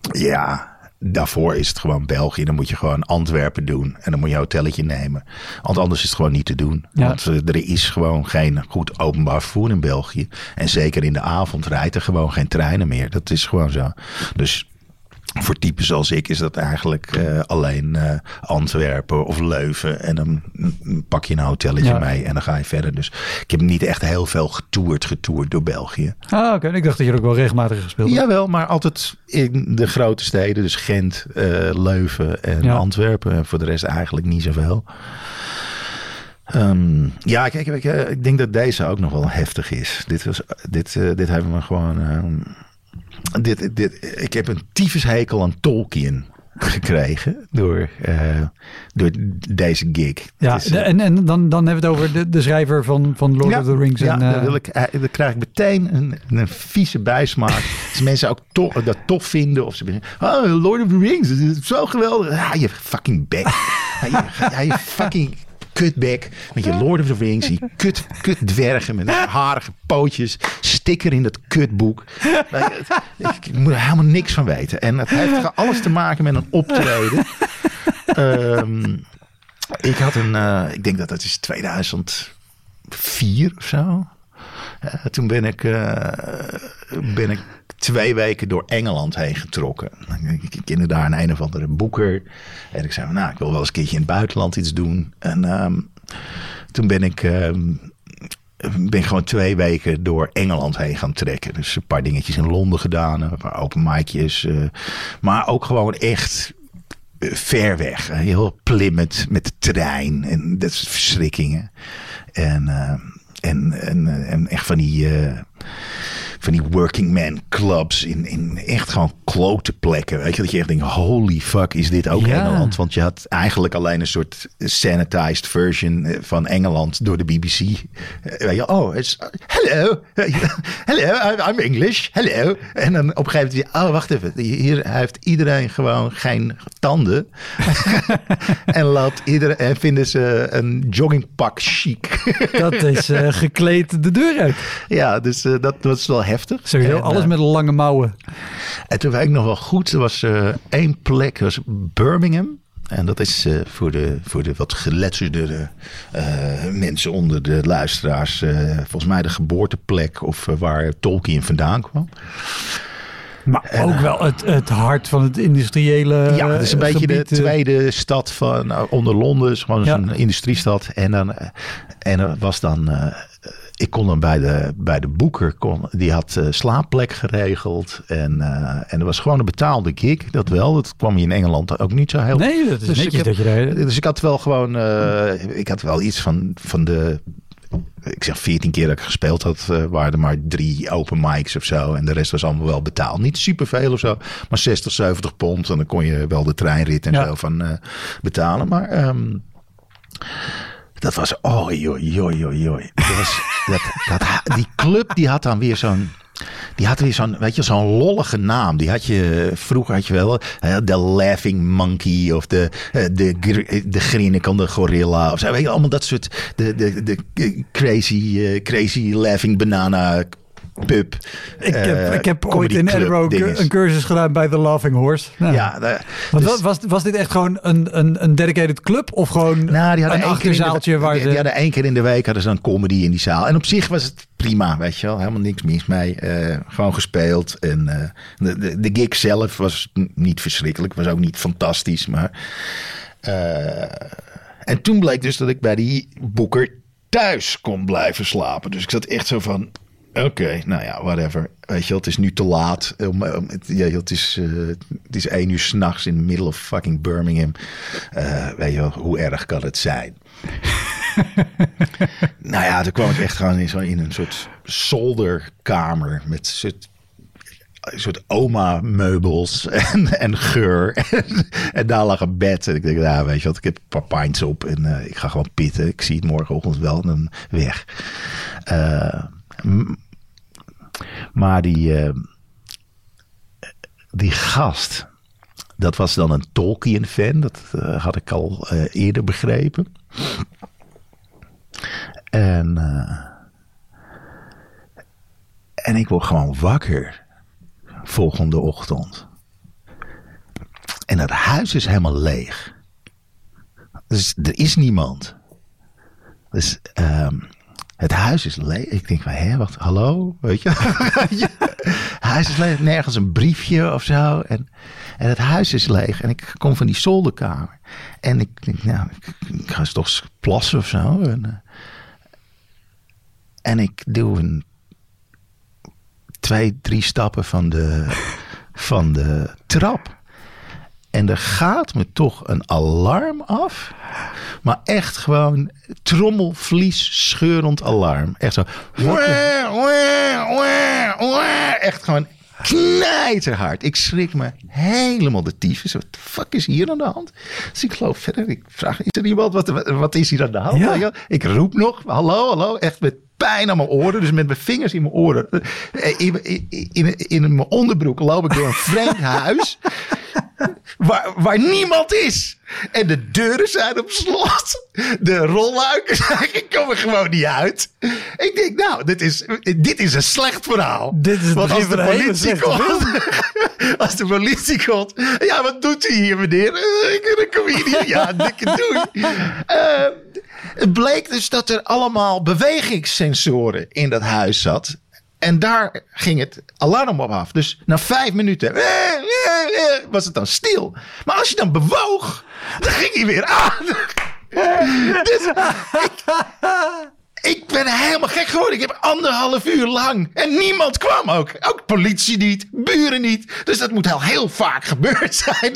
ja, daarvoor is het gewoon België. Dan moet je gewoon Antwerpen doen. En dan moet je een hotelletje nemen. Want anders is het gewoon niet te doen. Ja. Want er is gewoon geen goed openbaar vervoer in België. En zeker in de avond rijdt er gewoon geen treinen meer. Dat is gewoon zo. Dus voor typen zoals ik is dat eigenlijk uh, alleen uh, Antwerpen of Leuven. En dan pak je een hotelletje mee en dan ga je verder. Dus ik heb niet echt heel veel getoerd, getoerd door België. Ah, oké. Ik dacht dat je ook wel regelmatig gespeeld hebt. Jawel, maar altijd in de grote steden. Dus Gent, uh, Leuven en ja. Antwerpen. En voor de rest eigenlijk niet zoveel. Um, ja, kijk, ik, ik, denk dat deze ook nog wel heftig is. Dit, was, dit, dit hebben we gewoon... Dit, dit, ik heb een tyfushekel aan Tolkien gekregen door, uh, door deze gig. Ja, is, en, en dan, dan hebben we het over de, de schrijver van, van Lord ja, of the Rings. Ja, en, uh, dan, wil ik, dan krijg ik meteen een, een vieze bijsmaak. Als mensen ook to, dat tof vinden. Of ze beginnen, oh, Lord of the Rings, dat is zo geweldig. Ja, je fucking bek. ja, je, je fucking kutbek met je Lord of the Rings, die kut, kut dwergen met harige pootjes, sticker in dat kutboek. Ik, moet er helemaal niks van weten. En het heeft alles te maken met een optreden. um, ik had een, uh, ik denk dat dat is 2004 of zo. Uh, toen ben ik, uh, ben ik twee weken door Engeland heen getrokken. Ik kende daar een een of andere boeker. En ik zei, nou, ik wil wel eens een keertje in het buitenland iets doen. En um, toen ben ik... Um, ben gewoon twee weken door Engeland heen gaan trekken. Dus een paar dingetjes in Londen gedaan, een paar open mic'jes. Uh, maar ook gewoon echt ver weg. Heel Plymouth met de trein en dat soort verschrikkingen. En, uh, en, en, en echt van die... Uh, van die working man clubs in, in echt gewoon klote plekken. Weet je, dat je echt denkt, holy fuck, is dit ook Ja. Engeland? Want je had eigenlijk alleen een soort sanitized version eh, van Engeland door de BBC. Eh, Weet je, oh, it's, hello, hello, I'm- English, hello. En dan op een gegeven moment, oh, wacht even, hier heeft iedereen gewoon geen tanden. en loopt iedereen, en vinden ze een joggingpak chic. Dat is eh, gekleed de deur uit. ja, dus dat was wel heftig. Sowieso En, alles eh, met lange mouwen. En toen weet ik nog wel goed, er was eh, één plek, was Birmingham. En dat is eh, voor, de, voor de wat geletterdere mensen onder de luisteraars, volgens mij de geboorteplek of waar Tolkien vandaan kwam. Maar ook wel het, het hart van het industriële ja, het is een beetje de gebied, tweede stad van onder Londen, is gewoon Ja. een industriestad. En dan en er was dan. Ik kon dan bij de, bij de boeker, kon, die had eh, slaapplek geregeld. En, eh, en er was gewoon een betaalde gig, dat wel. Dat kwam je in Engeland ook niet zo heel Nee, dat is Dus netjes dat je. Dus ik had wel gewoon, eh, ik had wel iets van, van de, ik zeg 14 keer dat ik gespeeld had, waren er maar drie open mics of zo. En de rest was allemaal wel betaald. Niet superveel of zo, maar 60, 70 pond. En dan kon je wel de treinrit en Ja. zo van betalen. Maar ehm, dat was, oh. Dat was, dat, dat, die club die had dan weer zo'n... Die had weer zo'n, weet je, zo'n lollige naam. Die had je, vroeger had je wel, de Laughing Monkey of de, eh, de, de grinnikende gorilla of zo. Weet je, allemaal dat soort, de, de, de crazy, eh, crazy Laughing Banana pub. Ik heb, eh, ik heb ooit in Edinburgh een cursus gedaan bij The Laughing Horse. Nou, Ja, daar- Want dus- was, was dit echt gewoon een, een, een dedicated club? Of gewoon Nou, die hadden een in de- achterzaaltje waar die, ze... die hadden één keer in de week hadden ze een comedy in die zaal. En op zich was het prima, weet je wel. Helemaal niks mis mee. Eh, gewoon gespeeld. En eh, de, de, de gig zelf was niet verschrikkelijk. Was ook niet fantastisch. Maar... en toen bleek dus dat ik bij die boeker thuis kon blijven slapen. Dus ik zat echt zo van... Oké, nou ja, whatever. Weet je wel, het is nu te laat. Het, ja, het, is, eh, het is één uur s'nachts in the middle of fucking Birmingham. Eh, weet je wel, hoe erg kan het zijn? nou ja, toen kwam ik echt gewoon in, zo in een soort zolderkamer met soort, een soort oma-meubels en, en geur. En, en daar lag een bed. En ik denk, nou, weet je wat, ik heb een paar pints op en eh, ik ga gewoon pitten. Ik zie het morgenochtend wel en dan weg. Eh, m- maar die, eh, die gast, dat was dan een Tolkien-fan. Dat eh, had ik al eh, eerder begrepen. En, en ik word gewoon wakker volgende ochtend. En het huis is helemaal leeg. Dus er is niemand. Dus ehm, het huis is leeg. Ik denk van, hé, wat, hallo? Weet je? huis is leeg. Nergens een briefje of zo. En, en het huis is leeg. En ik kom van die zolderkamer. En ik denk, nou, ik, ga eens toch plassen of zo. En, eh, en ik doe een twee, drie stappen van de, van de trap. En er gaat me toch een alarm af. Maar echt gewoon trommelvlies scheurend alarm. Echt zo. Echt gewoon knijterhard. Ik schrik me helemaal de tyfus. Wat de fuck is hier aan de hand? Dus ik geloof verder. Ik vraag, is er iemand? Wat, wat is hier aan de hand? Ja. Ik roep nog. Hallo, hallo. Echt met pijn aan mijn oren. Dus met mijn vingers in mijn oren. Eh, In, in, in, in mijn onderbroek loop ik door een vreemd huis. Waar, waar niemand is. En de deuren zijn op slot. De rolluiken zijn, komen gewoon niet uit. Ik denk, nou, dit is, dit is een slecht verhaal. Dit is Want als de politie komt. Als de politie komt. Ja, wat doet u hier, meneer? Eh, Ik ben een comedian. Ja, dikke doei. Eh, het bleek dus dat er allemaal bewegingssensoren in dat huis zat. En daar ging het alarm op af. Dus na vijf minuten eh, was het dan stil. Maar als je dan bewoog, dan ging hij weer aan. Dus ik, Ik ben helemaal gek geworden. Ik heb anderhalf uur lang. En niemand kwam ook. Ook politie niet. Buren niet. Dus dat moet al heel vaak gebeurd zijn.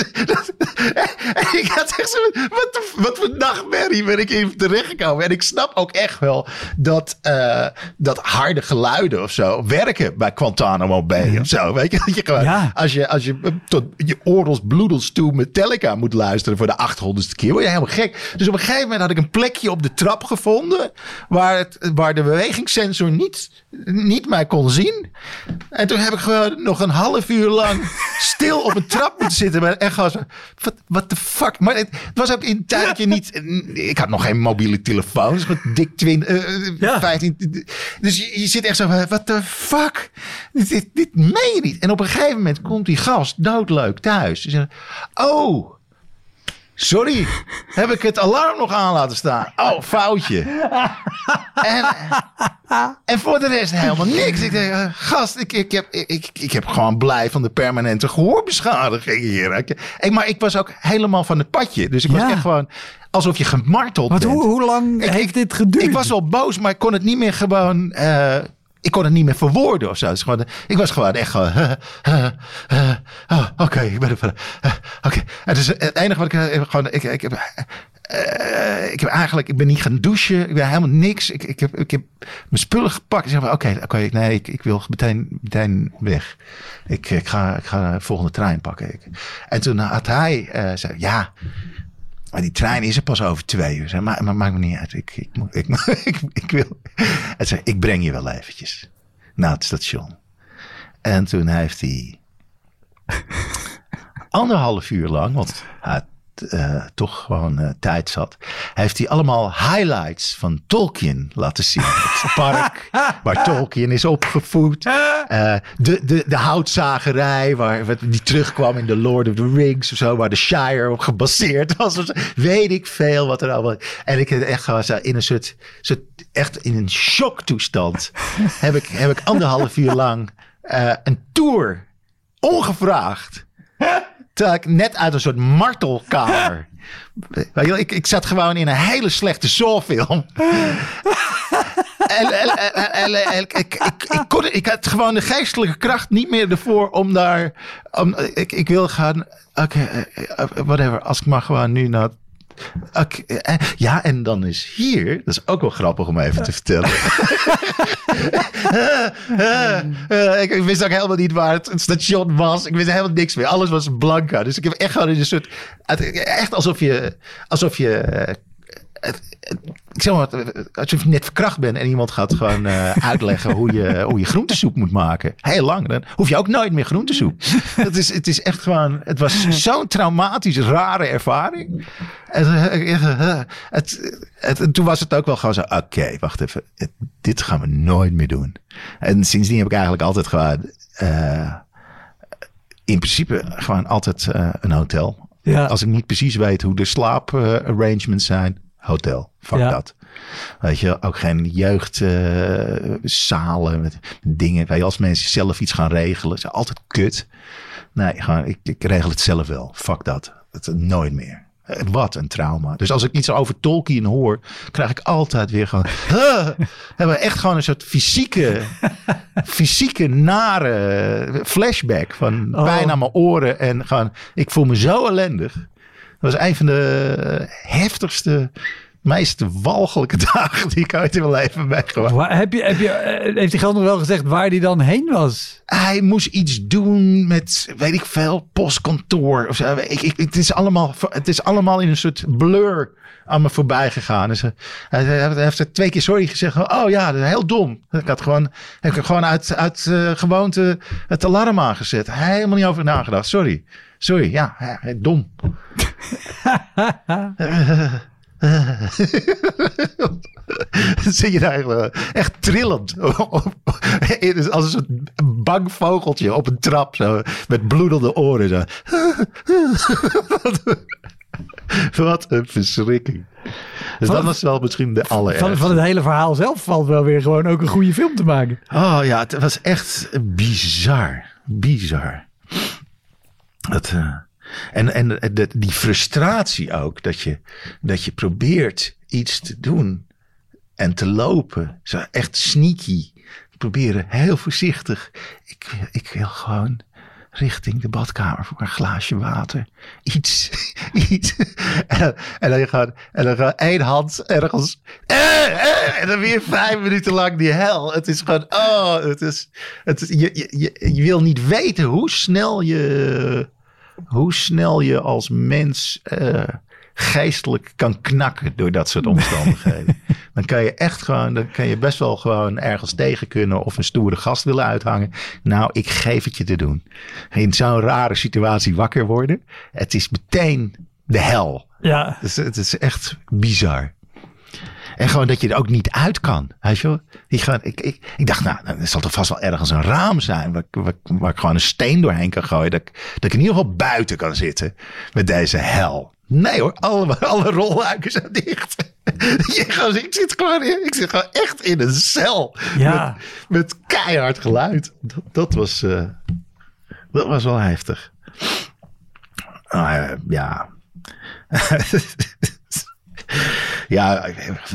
en ik had echt zo... Wat, wat voor nachtmerrie ben ik even terechtgekomen. En ik snap ook echt wel dat, uh, dat harde geluiden of zo werken bij Guantanamo Bay of zo. Weet je, dat je gewoon, ja. als je, als je tot je oorlogs bloedels toe Metallica moet luisteren voor de 800ste keer, word je helemaal gek. Dus op een gegeven moment had ik een plekje op de trap gevonden waar, het, waar de bewegingssensor niet, niet mij kon zien. En toen heb ik gewoon nog een half uur lang stil op een trap moeten zitten. En gewoon zo, wat de fuck? Maar het, het, was ook in tijdje niet, ik had nog geen mobiele telefoon, dus met dik 20, uh, ja. 15. Dus je, je, zit echt zo, wat de fuck? Dit, dit, dit meen je niet. En op een gegeven moment komt die gast doodleuk thuis. Dus, oh, Sorry, heb ik het alarm nog aan laten staan? Oh, foutje. En, en voor de rest helemaal niks. Ik denk, uh, gast, ik, ik, heb, ik, ik heb gewoon blij van de permanente gehoorbeschadiging hier. Ik, maar ik was ook helemaal van het padje. Dus ik was echt gewoon alsof je gemarteld Wat, bent. Hoe, hoe lang ik, heeft dit geduurd? Ik was wel boos, maar ik kon het niet meer gewoon... Uh, ik kon het niet meer verwoorden of zo. Gewoon, ik was gewoon echt gewoon. Uh, uh, oh, Oké, ik ben er. Oké. Okay. Het is het enige wat ik gewoon. Ik, ik, heb, ik heb eigenlijk. Ik ben niet gaan douchen. Ik ben helemaal niks. Ik, ik, heb, ik heb mijn spullen gepakt. Ik zeg van: Oké, okay, nee, ik, ik wil meteen, meteen weg. Ik, ik, ga, ik ga de volgende trein pakken. En toen had hij. zei: Ja. Maar die trein is er pas over twee uur. Maar, maar maakt me niet uit. Ik, ik, ik, ik, ik wil. Hij zei, ik breng je wel eventjes naar het station. En toen heeft hij anderhalf uur lang, want hij uh, toch gewoon uh, tijd zat, heeft hij allemaal highlights van Tolkien laten zien. Het park waar Tolkien is opgevoed. Uh, de, de, de houtzagerij waar, die terugkwam in The Lord of the Rings of zo, waar de Shire op gebaseerd was. Weet ik veel wat er allemaal. En ik heb echt gewoon in een soort, soort echt in een shocktoestand heb ik, heb ik anderhalf uur lang een tour ongevraagd Terwijl ik net uit een soort martelkamer. ik, ik zat gewoon in een hele slechte zoolfilm. ik, ik, ik, kon, ik had gewoon de geestelijke kracht niet meer ervoor om daar. Om, ik, ik wil gaan. Oké, okay, eh, eh, whatever. Als ik maar gewoon nu naar Okay. Ja, en dan is hier, dat is ook wel grappig om even te vertellen. ik wist ook helemaal niet waar het, station was. Ik wist helemaal niks meer. Alles was blanca. Dus ik heb echt gewoon een soort. Echt alsof je. Alsof je ik zeg maar, alsof je net verkracht bent en iemand gaat gewoon uh, uitleggen hoe je, hoe je groentesoep moet maken. Heel lang. Dan hoef je ook nooit meer groentesoep. Het is, het is echt gewoon, het was zo'n traumatisch rare ervaring. Het, het, het, toen was het ook wel gewoon zo, oké, wacht even. dit gaan we nooit meer doen. En sindsdien heb ik eigenlijk altijd gewoon, uh, in principe gewoon altijd uh, een hotel. Ja. Als ik niet precies weet hoe de slaaparrangements zijn, hotel. Fuck ja. dat. Weet je, ook geen jeugdzalen uh, met dingen. Je, als mensen zelf iets gaan regelen, is altijd kut. Nee, gewoon, ik, ik regel het zelf wel. Fuck dat. Het, nooit meer. Wat een trauma. Dus als ik iets over Tolkien hoor, krijg ik altijd weer gewoon. hebben we echt gewoon een soort fysieke, fysieke nare flashback van oh. pijn aan mijn oren. En gewoon, ik voel me zo ellendig. Dat was een van de heftigste meest walgelijke dagen die ik ooit in mijn leven meegemaakt. Heb je, heb je, eh, heeft die geld nog wel gezegd waar hij dan heen was? Hij moest iets doen met, weet ik veel, postkantoor. Of zo. Ik, ik, het, is allemaal, het is allemaal in een soort blur aan me voorbij gegaan. Dus, hij, heeft er twee keer sorry gezegd. Oh ja, dat is heel dom. Ik had gewoon, ik had gewoon uit, uit uh, gewoonte het alarm aangezet. Helemaal niet over nagedacht. Sorry. Sorry, ja, dom. zit je daar eigenlijk echt trillend. Als een soort bang vogeltje op een trap. Zo, met bloedende oren. Zo. Wat een verschrikking. Dus dat was wel misschien de allerergste. Van, van het hele verhaal zelf valt wel weer gewoon ook een goede film te maken. Oh ja, het was echt bizar. Bizar. Het, uh, en, en die frustratie ook, dat je, dat je probeert iets te doen. en te lopen. Zo echt sneaky. Proberen heel voorzichtig. Ik, ik wil gewoon richting de badkamer voor een glaasje water. Iets. iets. En, en dan gaat en dan één hand ergens. Eh, eh, en dan weer vijf minuten lang die hel. Het is gewoon. Oh, het is. Het is je, je, je, je wil niet weten hoe snel je. Hoe snel je als mens. eh, geestelijk kan knakken door dat soort omstandigheden. dan kan je echt gewoon, dan kan je best wel gewoon ergens tegen kunnen of een stoere gast willen uithangen. Nou, ik geef het je te doen. In zo'n rare situatie wakker worden. Het is meteen de hel. Ja. Is, het is echt bizar. En gewoon dat je er ook niet uit kan. Weet je wel? Die gewoon, ik, ik, ik dacht, nou, er zal toch vast wel ergens een raam zijn. Waar, ik- waar, ik- waar ik gewoon een steen doorheen kan gooien. Dat, ik- dat ik in ieder geval buiten kan zitten. Met deze hel. Nee hoor, alle, alle rolluiken zijn dicht. Je, ik, zit gewoon, ik zit gewoon echt in een cel. Ja. Met, met keihard geluid. Dat, dat, was, eh, dat was wel heftig. Eh, ja. ja,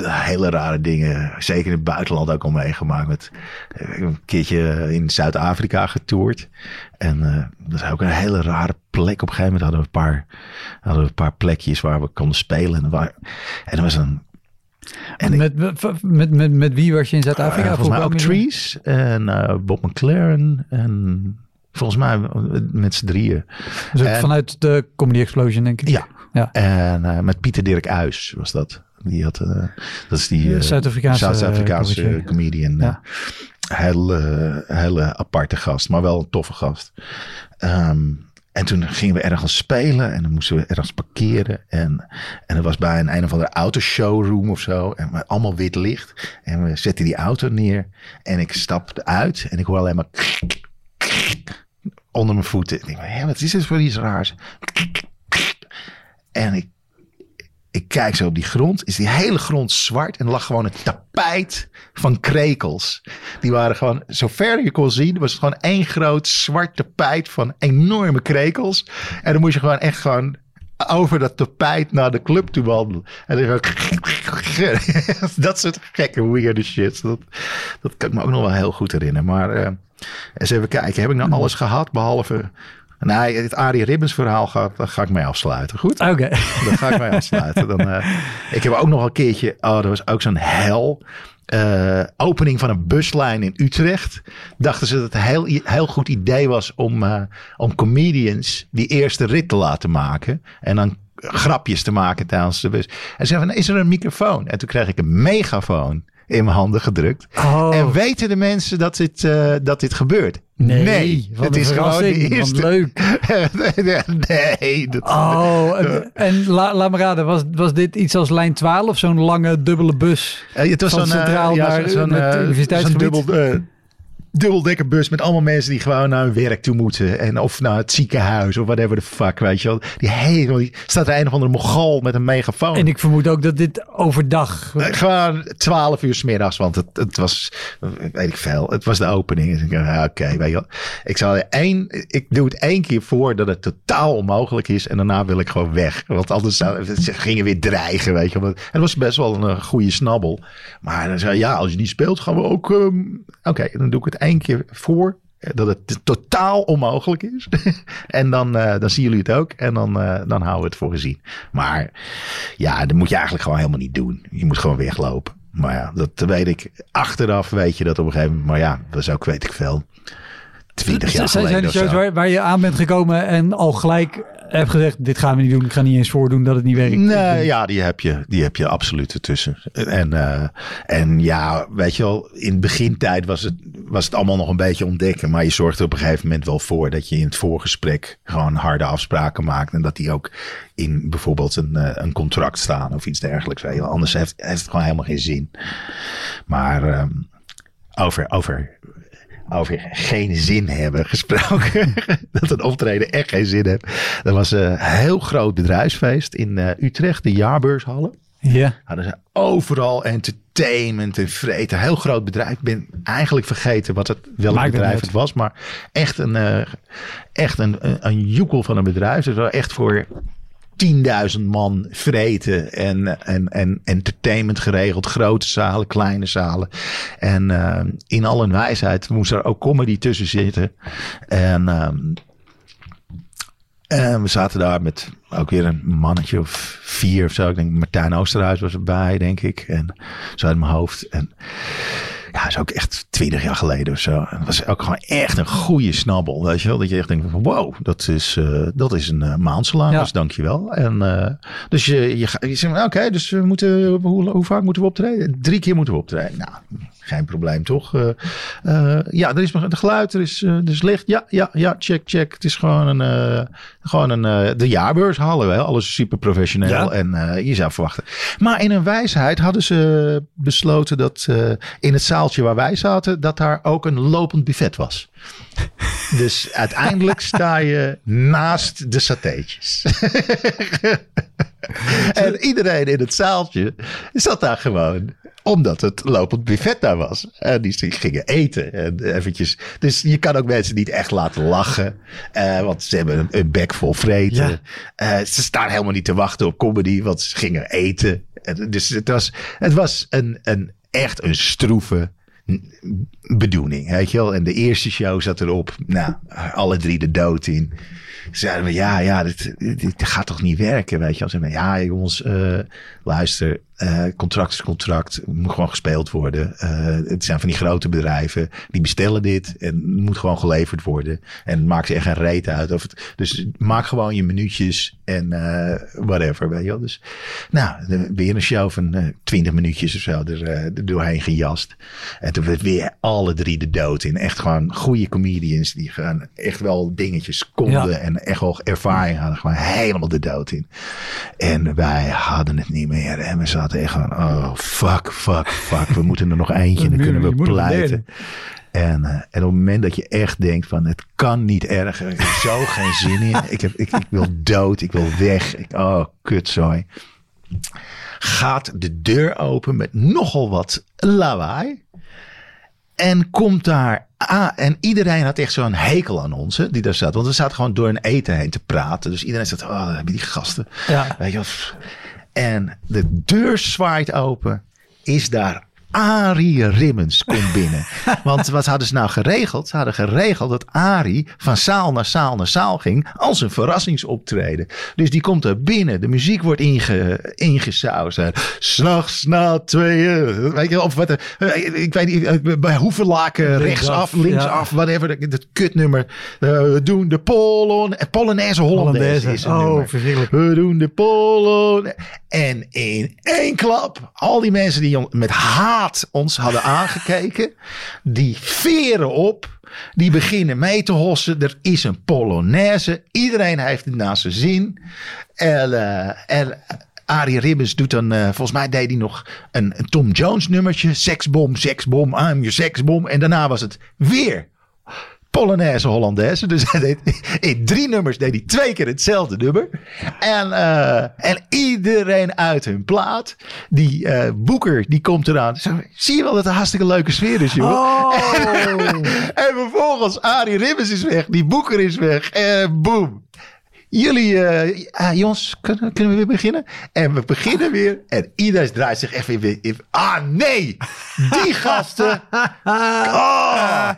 hele rare dingen. Zeker in het buitenland ook al meegemaakt. Met, heb een keertje in Zuid-Afrika getoerd. En eh, dat is ook een hele rare plek. Op een gegeven moment hadden we een paar, hadden we een paar plekjes waar we konden spelen. En, waar, en er was een En met, met, met, met, met wie was je in Zuid-Afrika? eh, volgens mij ook Trees en eh, Bob McLaren en volgens mij met z'n drieën. Dus En- vanuit de Comedy Explosion, denk ik. Ja. Ja. En eh, met Pieter Dirk Uys was dat. Die had, eh, dat is die eh, Zuid-Afrikaanse, eh, comedian. Ja. hele, hele aparte gast, maar wel een toffe gast. Ehm, en toen gingen we ergens spelen en dan moesten we ergens parkeren. En, en dat was bij een een of andere autoshowroom of zo. En allemaal wit licht. En we zetten die auto neer. En ik stapte uit en ik hoor alleen maar onder mijn voeten. Ik denk, hé, wat is dit voor iets raars? En ik, ik kijk zo op die grond. Is die hele grond zwart. En lag gewoon een tapijt van krekels. Die waren gewoon, zover je kon zien, was het gewoon één groot zwart tapijt van enorme krekels. En dan moest je gewoon echt gewoon over dat tapijt naar de club toe wandelen. En dan dat soort gekke weirde shit. Dat, dat kan ik me ook nog wel heel goed herinneren. Maar eh, eens even kijken. Heb ik nou alles gehad behalve... Nee, het Arie Ribbens verhaal ga, ga ik mee afsluiten. Goed? Oké. Daar ga ik mee afsluiten. Dan, eh, ik heb ook nog een keertje. Oh, er was ook zo'n hel. eh, opening van een buslijn in Utrecht. Dachten ze dat het een heel, heel goed idee was om, eh, om comedians die eerste rit te laten maken. En dan grapjes te maken tijdens de bus. En ze zeiden van, is er een microfoon? En toen kreeg ik een megafoon in mijn handen gedrukt. Oh. En weten de mensen dat dit, eh, dat dit gebeurt? Nee, het is gewoon de eerste. leuk. nee, dat, Oh, en, en la- laat me raden, was, was dit iets als lijn 12? Zo'n lange dubbele bus? Eh, het was zo'n eh, centraal ja, naar- universiteitsgebied? dubbel, eh, dubbeldekkerbus met allemaal mensen die gewoon naar hun werk toe moeten. En of naar het ziekenhuis of whatever the fuck, weet je wel. Die hele, die staat er een of andere mogol met een megafoon. En ik vermoed ook dat dit overdag... Eh, Gewoon 12 uur smiddags, want het, het was, weet ik veel, het was de opening. Dus oké, weet je wel. Ik, zal er één, ik doe het één keer voor dat het totaal onmogelijk is en daarna wil ik gewoon weg. Want anders ze gingen weer dreigen, weet je wel. En het was best wel een, eh, goede snabbel. Maar dan zei ja, als je niet speelt gaan we ook, ehm, oké, dan doe ik het keer voor. eh, Dat het totaal onmogelijk is. en dan, eh, dan zien jullie het ook. En dan, eh, dan houden we het voor gezien. Maar ja, dat moet je eigenlijk gewoon helemaal niet doen. Je moet gewoon weglopen. Maar ja, dat weet ik. Achteraf weet je dat op een gegeven moment. Maar ja, dat is ook, weet ik veel. Twintig jaar zijn, geleden zijn shows waar, waar je aan bent gekomen en al gelijk hebt gezegd... dit gaan we niet doen, ik ga niet eens voordoen dat het niet werkt. Nee, ja, die heb je, die heb je absoluut ertussen. En, eh, en ja, weet je wel, in begintijd was het, was het allemaal nog een beetje ontdekken. Maar je zorgt er op een gegeven moment wel voor dat je in het voorgesprek gewoon harde afspraken maakt. En dat die ook in bijvoorbeeld een, eh, een contract staan of iets dergelijks. Weet je wel. Anders heeft, heeft het gewoon helemaal geen zin. Maar ehm, over, over, over geen zin hebben gesproken. dat een optreden echt geen zin heeft. Er was een heel groot bedrijfsfeest in eh, Utrecht, de jaarbeurshallen. Ja. Hadden ze overal entertainment en vreten. Heel groot bedrijf. Ik ben eigenlijk vergeten wat het, welk Maakt bedrijf het was. Maar echt een, eh, echt een, een, een joekel van een bedrijf. Dus wel echt voor 10.000 man vreten en, en, en entertainment geregeld. Grote zalen, kleine zalen. En uh, in al hun wijsheid moest er ook comedy tussen zitten. En, ehm, en we zaten daar met ook weer een mannetje of vier of zo. Ik denk Martijn Oosterhuis was erbij, denk ik. En zo uit mijn hoofd. En ja, dat is ook echt twintig jaar geleden of zo. Dat was ook gewoon echt een goede snabbel. Weet je wel? Dat je echt denkt van wow, dat is, uh, dat is een uh, maandsalaris, ja. dankjewel. En uh, dus je, je, je zegt, oké, dus we moeten, hoe, hoe, vaak moeten we optreden? Drie keer moeten we optreden. Nou, geen probleem toch? Uh, ja, er is de geluid, er is, er is licht. Ja, ja, ja, check, check. Het is gewoon een, gewoon een de jaarbeurs halen we. Alles super professioneel ja. en je zou verwachten. Maar in een wijsheid hadden ze besloten dat in het zaaltje waar wij zaten, dat daar ook een lopend buffet was. Dus uiteindelijk sta je naast de satéetjes. en iedereen in het zaaltje zat daar gewoon omdat het lopend buffet daar was. En die gingen eten. En eventjes. Dus je kan ook mensen niet echt laten lachen. Uh, want ze hebben een, een bek vol vreten. Ja. Uh, ze staan helemaal niet te wachten op comedy. Want ze gingen eten. Dus het was, het was een, een, echt een stroeve bedoeling. Weet je wel? En de eerste show zat erop. Nou, alle drie de dood in. Zeiden we, ja, ja, dit, dit gaat toch niet werken, weet je wel. Zeiden we, ja, jongens, uh, luister, uh, contract is contract, moet gewoon gespeeld worden. Uh, het zijn van die grote bedrijven, die bestellen dit en het moet gewoon geleverd worden. En het maakt echt geen reet uit. Of het, dus maak gewoon je minuutjes en uh, whatever, weet je wel. Dus, nou, weer een show van twintig minuutjes of zo er, er, doorheen gejast. En toen werd weer alle drie de dood in. Echt gewoon goede comedians die gaan echt wel dingetjes konden ja. en echt wel ervaring hadden. Gewoon helemaal de dood in. En wij hadden het niet meer en we zaten echt van, oh fuck, fuck, fuck. We moeten er nog eentje en dan kunnen we pleiten. En, uh, en op het moment dat je echt denkt van het kan niet erger. Ik heb zo geen zin in. Ik, heb, ik, ik wil dood. Ik wil weg. Ik, oh, kutzooi. Gaat de deur open met nogal wat lawaai. En komt daar Ah, en iedereen had echt zo'n hekel aan ons, hè, die daar zat. Want we zaten gewoon door een eten heen te praten. Dus iedereen zat, oh, hebben die gasten. Ja. Weet je wat? En de deur zwaait open. Is daar Arie Rimmens komt binnen. Want wat hadden ze nou geregeld? Ze hadden geregeld dat Arie van zaal naar zaal naar zaal ging als een verrassingsoptreden. Dus die komt er binnen. De muziek wordt inge, ingesausd. S'nachts na tweeën. Weet je, of wat, ik weet niet, bij Hoevenlaken rechtsaf, linksaf, ja. whatever. Dat kutnummer. we doen de Polon, Polonaise Hollandaise is een oh, verschrikkelijk. We doen de Polon. En in één klap, al die mensen die met ons hadden aangekeken, die veren op. Die beginnen mee te hossen. Er is een Polonaise. Iedereen heeft het naast zijn zin. En, uh, en Arie Ribbens doet dan, uh, volgens mij deed hij nog een, een Tom Jones nummertje. Seksbom, seksbom, I'm your seksbom. En daarna was het weer Polonaise Hollandaise. Dus hij deed, in drie nummers deed hij twee keer hetzelfde nummer. En, uh, en iedereen uit hun plaat. Die uh, boeker, die komt eraan. Zie je wel dat het een hartstikke leuke sfeer is, jongen? Oh. en vervolgens, Arie Ribbens is weg. Die boeker is weg. En boem. Jullie, uh, jongens, kunnen, kunnen we weer beginnen? En we beginnen weer. En iedereen draait zich echt weer. Ah, nee! Die gasten. Oh.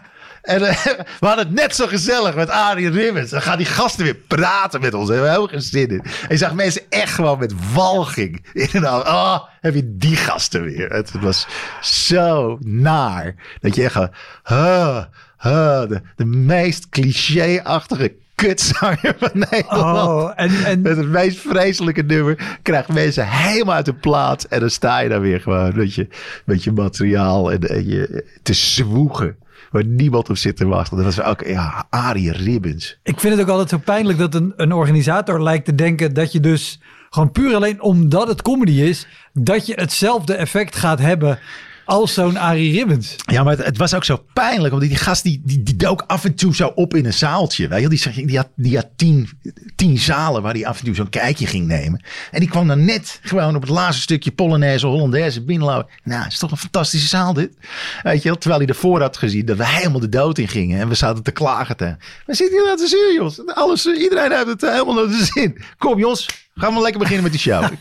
En uh, we hadden het net zo gezellig met Arie Rimmens. Dan gaan die gasten weer praten met ons. Daar hebben we helemaal geen zin in. En je zag mensen echt gewoon met walging. Inderdaad, oh, heb je die gasten weer. Het, het was zo naar. Dat je echt gewoon, huh, huh, de, de meest cliché-achtige kutzanger van Nederland. Oh, en, en... Met het meest vreselijke nummer. Krijgt mensen helemaal uit de plaat. En dan sta je daar weer gewoon met je, met je materiaal en, en je te zwoegen waar niemand op zit te wachten. Dat was ook, ja, Arie Ribbens. Ik vind het ook altijd zo pijnlijk dat een, een organisator lijkt te denken dat je dus gewoon puur alleen omdat het comedy is, dat je hetzelfde effect gaat hebben als zo'n Arie Ribbens. Ja, maar het, het, was ook zo pijnlijk. Omdat die gast die, die, die dook af en toe zo op in een zaaltje. Weet je? Die, die, had, die had tien, tien zalen waar hij af en toe zo'n kijkje ging nemen. En die kwam dan net gewoon op het laatste stukje Polonaise, Hollandaise binnenlopen. Nou, is toch een fantastische zaal dit. Weet je? Terwijl hij ervoor had gezien dat we helemaal de dood in gingen. En we zaten te klagen. Te. We zitten hier aan te jongens. Alles, iedereen heeft het helemaal naar de zin. Kom, jongens Gaan we lekker beginnen met die show.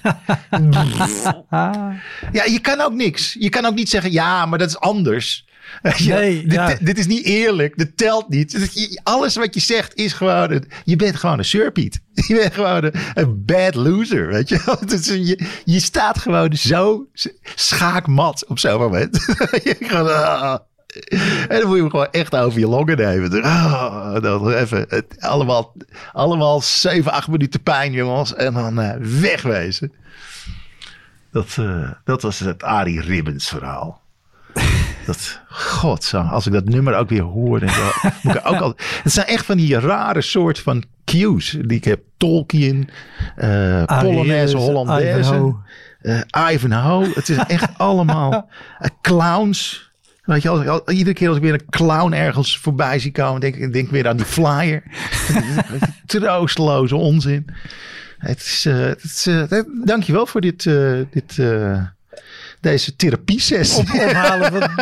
ja, je kan ook niks. Je kan ook niet zeggen, ja, maar dat is anders. Ja, Nee, dit, ja. dit is niet eerlijk. Dit telt niet. Je- Alles wat je zegt is gewoon... een- Je bent gewoon een surpiet. Je bent gewoon een, een bad loser, weet je een- je, je staat gewoon zo schaakmat op zo'n moment. je gewoon, ah. En dan moet je hem gewoon echt over je longen nemen. Dan even, het, allemaal, allemaal 7, 8 minuten pijn, jongens. En dan eh, wegwezen. Dat, eh, dat was het Arie Ribbens verhaal. Dat, godzo, als ik dat nummer ook weer hoor. Moet ik ook al, het zijn echt van die rare soort van cues die ik heb. Tolkien, eh Polonaise, Hollandaise, Ivanhoe. Ivanhoe. Het is echt allemaal clowns. Weet je, als, iedere keer als ik weer een clown ergens voorbij zie komen, denk ik denk weer aan die flyer. Troosteloze onzin. Het is, eh, het is, eh, dankjewel voor dit, eh, dit, deze therapiesessie. Op, ophalen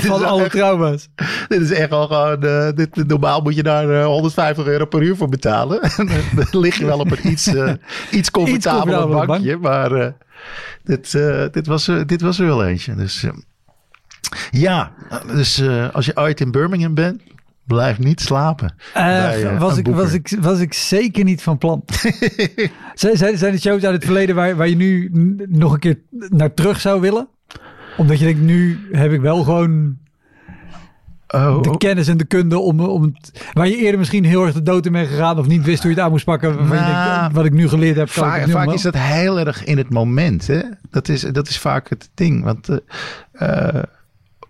van, alle echt, trauma's. dit is echt al gewoon. dit, normaal moet je daar eh, 150 euro per uur voor betalen. En dan lig je wel op een iets, iets comfortabeler bankje. Maar dit, eh, dit, was, er- dit was er wel eentje. Dus eh, ja, dus eh, als je ooit in Birmingham bent, blijf niet slapen. Bij, eh, was, ik, boeker. was, ik, was ik zeker niet van plan. zijn, zijn, zijn er shows uit het verleden waar, waar je nu nog een keer naar terug zou willen? Omdat je denkt, nu heb ik wel gewoon Oh, de oh, kennis en de kunde om, om het, waar je eerder misschien heel erg de dood in bent gegaan of niet wist hoe je het aan moest pakken. Nou, denkt, wat ik nu geleerd heb, ik vaak, wel. is dat heel erg in het moment. Hè? Dat, is, dat is vaak het ding. Want eh, eh,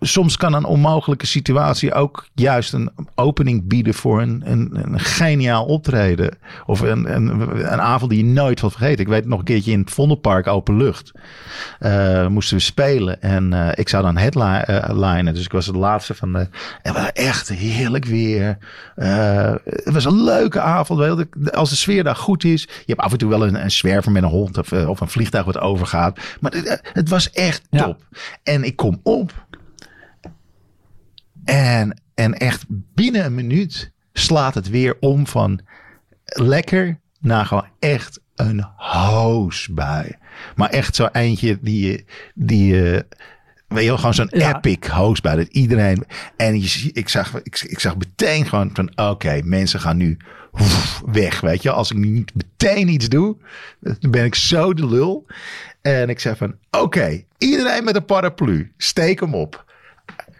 soms kan een onmogelijke situatie ook juist een opening bieden voor een, een, een geniaal optreden. Of een, een, een avond die je nooit zal vergeten. Ik weet nog een keertje in het Vondelpark open lucht. eh, moesten we spelen. En eh, ik zou dan headlinen. Dus ik was het laatste van de... En was echt heerlijk weer. Eh, het was een leuke avond. Als de sfeer daar goed is. Je hebt af en toe wel een, een zwerver met een hond. Of, of een vliegtuig wat overgaat. Maar het, het was echt Ja. top. En ik kom op. En, en echt binnen een minuut slaat het weer om van lekker naar gewoon echt een hoosbui. Maar echt zo eentje die je, die weet je wel, gewoon zo'n Ja. epic hoosbui. Dat iedereen, en je, ik, zag, ik, ik zag meteen gewoon van, oké, mensen gaan nu weg, weet je. Als ik nu niet meteen iets doe, dan ben ik zo de lul. En ik zei van, oké, iedereen met een paraplu, steek hem op.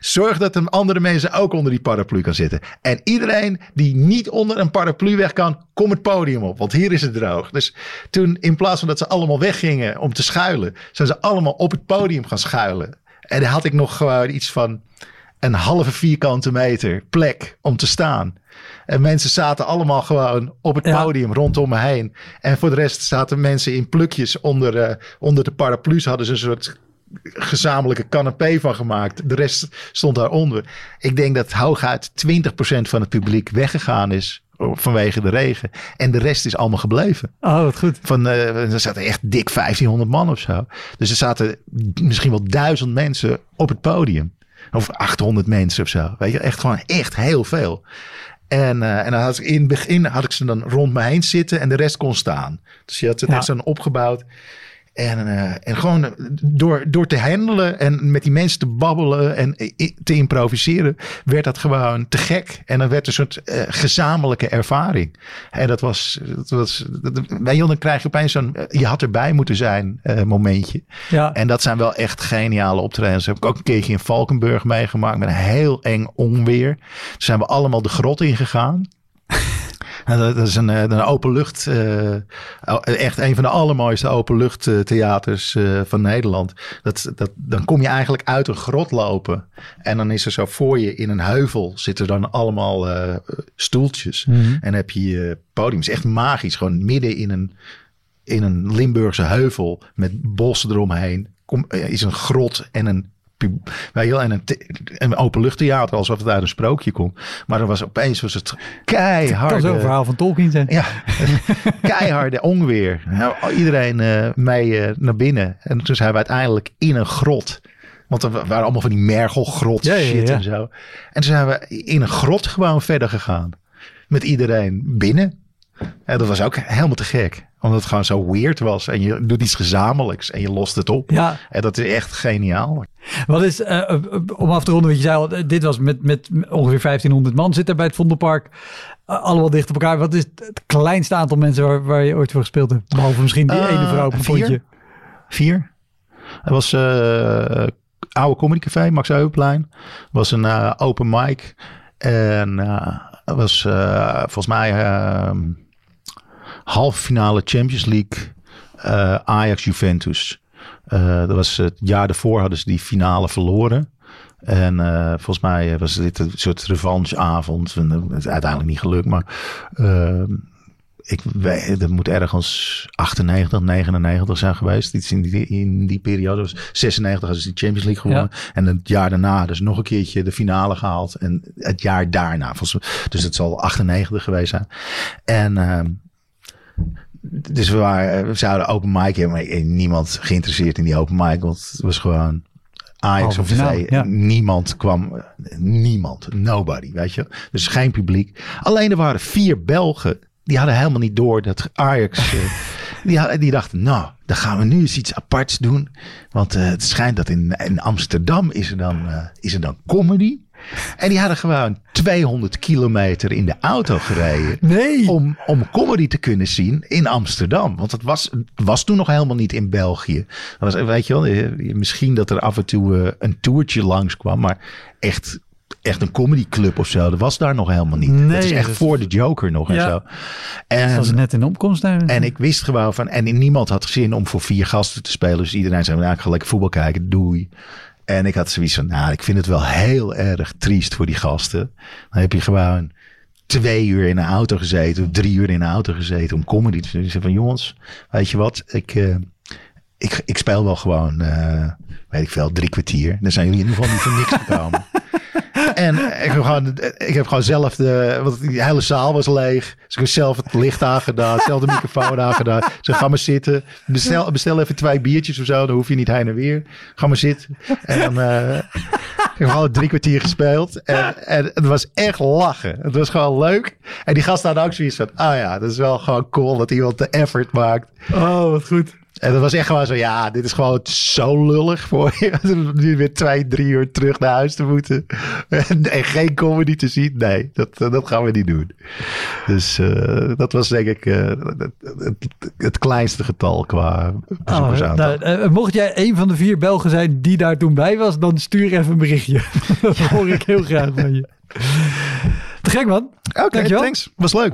Zorg dat een andere mensen ook onder die paraplu kan zitten. En iedereen die niet onder een paraplu weg kan, kom het podium op. Want hier is het droog. Dus toen, in plaats van dat ze allemaal weggingen om te schuilen, zijn ze allemaal op het podium gaan schuilen. En dan had ik nog gewoon iets van een halve vierkante meter plek om te staan. En mensen zaten allemaal gewoon op het Ja. podium rondom me heen. En voor de rest zaten mensen in plukjes onder, eh, onder de paraplu's. Hadden ze een soort gezamenlijke canapé van gemaakt. De rest stond daaronder. Ik denk dat hooguit 20% van het publiek weggegaan is vanwege de regen. En de rest is allemaal gebleven. Oh, wat goed. Van, eh, er zaten echt dik 1500 man of zo. Dus er zaten misschien wel duizend mensen op het podium. Of 800 mensen of zo. Weet je, echt gewoon echt heel veel. En, eh, en dan had ik in het begin had ik ze dan rond me heen zitten en de rest kon staan. Dus je had het Ja. echt zo'n opgebouwd. En, eh, en gewoon eh, door, door te handelen en met die mensen te babbelen en i- te improviseren, werd dat gewoon te gek. En dan werd een soort eh, gezamenlijke ervaring. En dat was, dat was dat, bij Jon, dan krijg je opeens zo'n, eh, je had erbij moeten zijn eh, momentje. Ja. En dat zijn wel echt geniale optredens. Dat heb ik ook een keertje in Valkenburg meegemaakt met een heel eng onweer. Toen zijn we allemaal de grot ingegaan. Dat is een, eh, een openlucht, eh, echt een van de allermooiste openluchttheaters eh van Nederland. Dat, dat, dan kom je eigenlijk uit een grot lopen. En dan is er zo voor je in een heuvel zitten dan allemaal eh, stoeltjes. Mhm. En heb je je podium. Het is echt magisch. Gewoon midden in een, in een Limburgse heuvel met bossen eromheen. Kom, eh, is een grot en een Weet je wel, en een, een openluchttheater, alsof het uit een sprookje komt. Maar er was opeens was het kan keiharde... zo'n verhaal van Tolkien zijn. Ja, keiharde onweer. Nou, iedereen eh, mee eh, naar binnen. En toen zijn we uiteindelijk in een grot. Want er waren allemaal van die mergelgrot Ja, ja, shit ja. en zo. En toen zijn we in een grot gewoon verder gegaan. Met iedereen binnen. En dat was ook helemaal te gek. Omdat het gewoon zo weird was. En je doet iets gezamenlijks en je lost het op. Ja. En dat is echt geniaal. Wat is, uh, om af te ronden, wat je zei al, dit was met, met ongeveer 1500 man zitten bij het Vondelpark. Uh, allemaal dicht op elkaar. Wat is het kleinste aantal mensen waar, waar je ooit voor gespeeld hebt? Behalve misschien die ene vrouw op een vier. Vier. Het was oude comedycafé, Max Heuvelplein. was een open mic. En het was volgens mij ehm, halve finale Champions League uh, Ajax-Juventus. Uh, dat was het jaar daarvoor hadden ze die finale verloren. En uh, volgens mij was dit een soort revancheavond. Het is uiteindelijk niet gelukt, maar ik weet, dat moet ergens 98, 99 zijn geweest. Iets in die, in die periode. was 96 hadden ze die Champions League gewonnen. Ja. En het jaar daarna dus nog een keertje de finale gehaald. En het jaar daarna. Dus het zal 98 geweest zijn. En dus we, waren, we zouden open mic hebben, maar niemand geïnteresseerd in die open mic. Want het was gewoon Ajax of. Ja. Niemand kwam, niemand, nobody, weet je. Dus geen publiek. Alleen er waren vier Belgen, die hadden helemaal niet door dat Ajax... die, hadden, die dachten, nou, dan gaan we nu eens iets aparts doen. Want uh, het schijnt dat in, in Amsterdam is er dan, uh, is er dan comedy. En die hadden gewoon 200 kilometer in de auto gereden. Nee. Om, om comedy te kunnen zien in Amsterdam. Want het was, was toen nog helemaal niet in België. Dat was, weet je wel, misschien dat er af en toe uh, een toertje langskwam. Maar echt, echt een comedyclub of zo. Dat was daar nog helemaal niet. Nee, dat is echt dat voor de Joker nog Ja. en zo. En, Dat was net in opkomst. Daar. en ik wist gewoon van... En niemand had zin om voor vier gasten te spelen. Dus iedereen zei, nou, ik ga lekker voetbal kijken. Doei. En ik had zoiets van, nou, ik vind het wel heel erg triest voor die gasten. Dan heb je gewoon twee uur in een auto gezeten, of drie uur in een auto gezeten om comedy te doen. Zei van, jongens, weet je wat, ik, uh, ik, ik speel wel gewoon, uh, weet ik veel, drie kwartier. Dan zijn jullie in ieder geval niet voor niks gekomen. En ik heb, gewoon, ik heb gewoon zelf de. Want die hele zaal was leeg. Dus ik zelf het licht aangedaan. Zelf de microfoon aangedaan. Ze ga maar zitten. Bestel, bestel even twee biertjes of zo. Dan hoef je niet heen en weer. Ga maar zitten. En. Uh, ik heb gewoon drie kwartier gespeeld. En, en het was echt lachen. Het was gewoon leuk. En die gasten hadden ook zoiets van. Ah ja, dat is wel gewoon cool dat iemand de effort maakt. Oh, wat goed. En dat was echt gewoon zo, ja, dit is gewoon zo lullig voor je. Nu weer twee, drie uur terug naar huis te moeten. En, en geen comedy te zien. Nee, dat, dat gaan we niet doen. Dus uh, dat was denk ik uh, het, het, het, kleinste getal qua bezoekersaantal. Oh, nou, mocht jij een van de vier Belgen zijn die daar toen bij was, dan stuur even een berichtje. dat hoor ik heel graag van je. Te gek man. Oké, okay, thanks. Was leuk.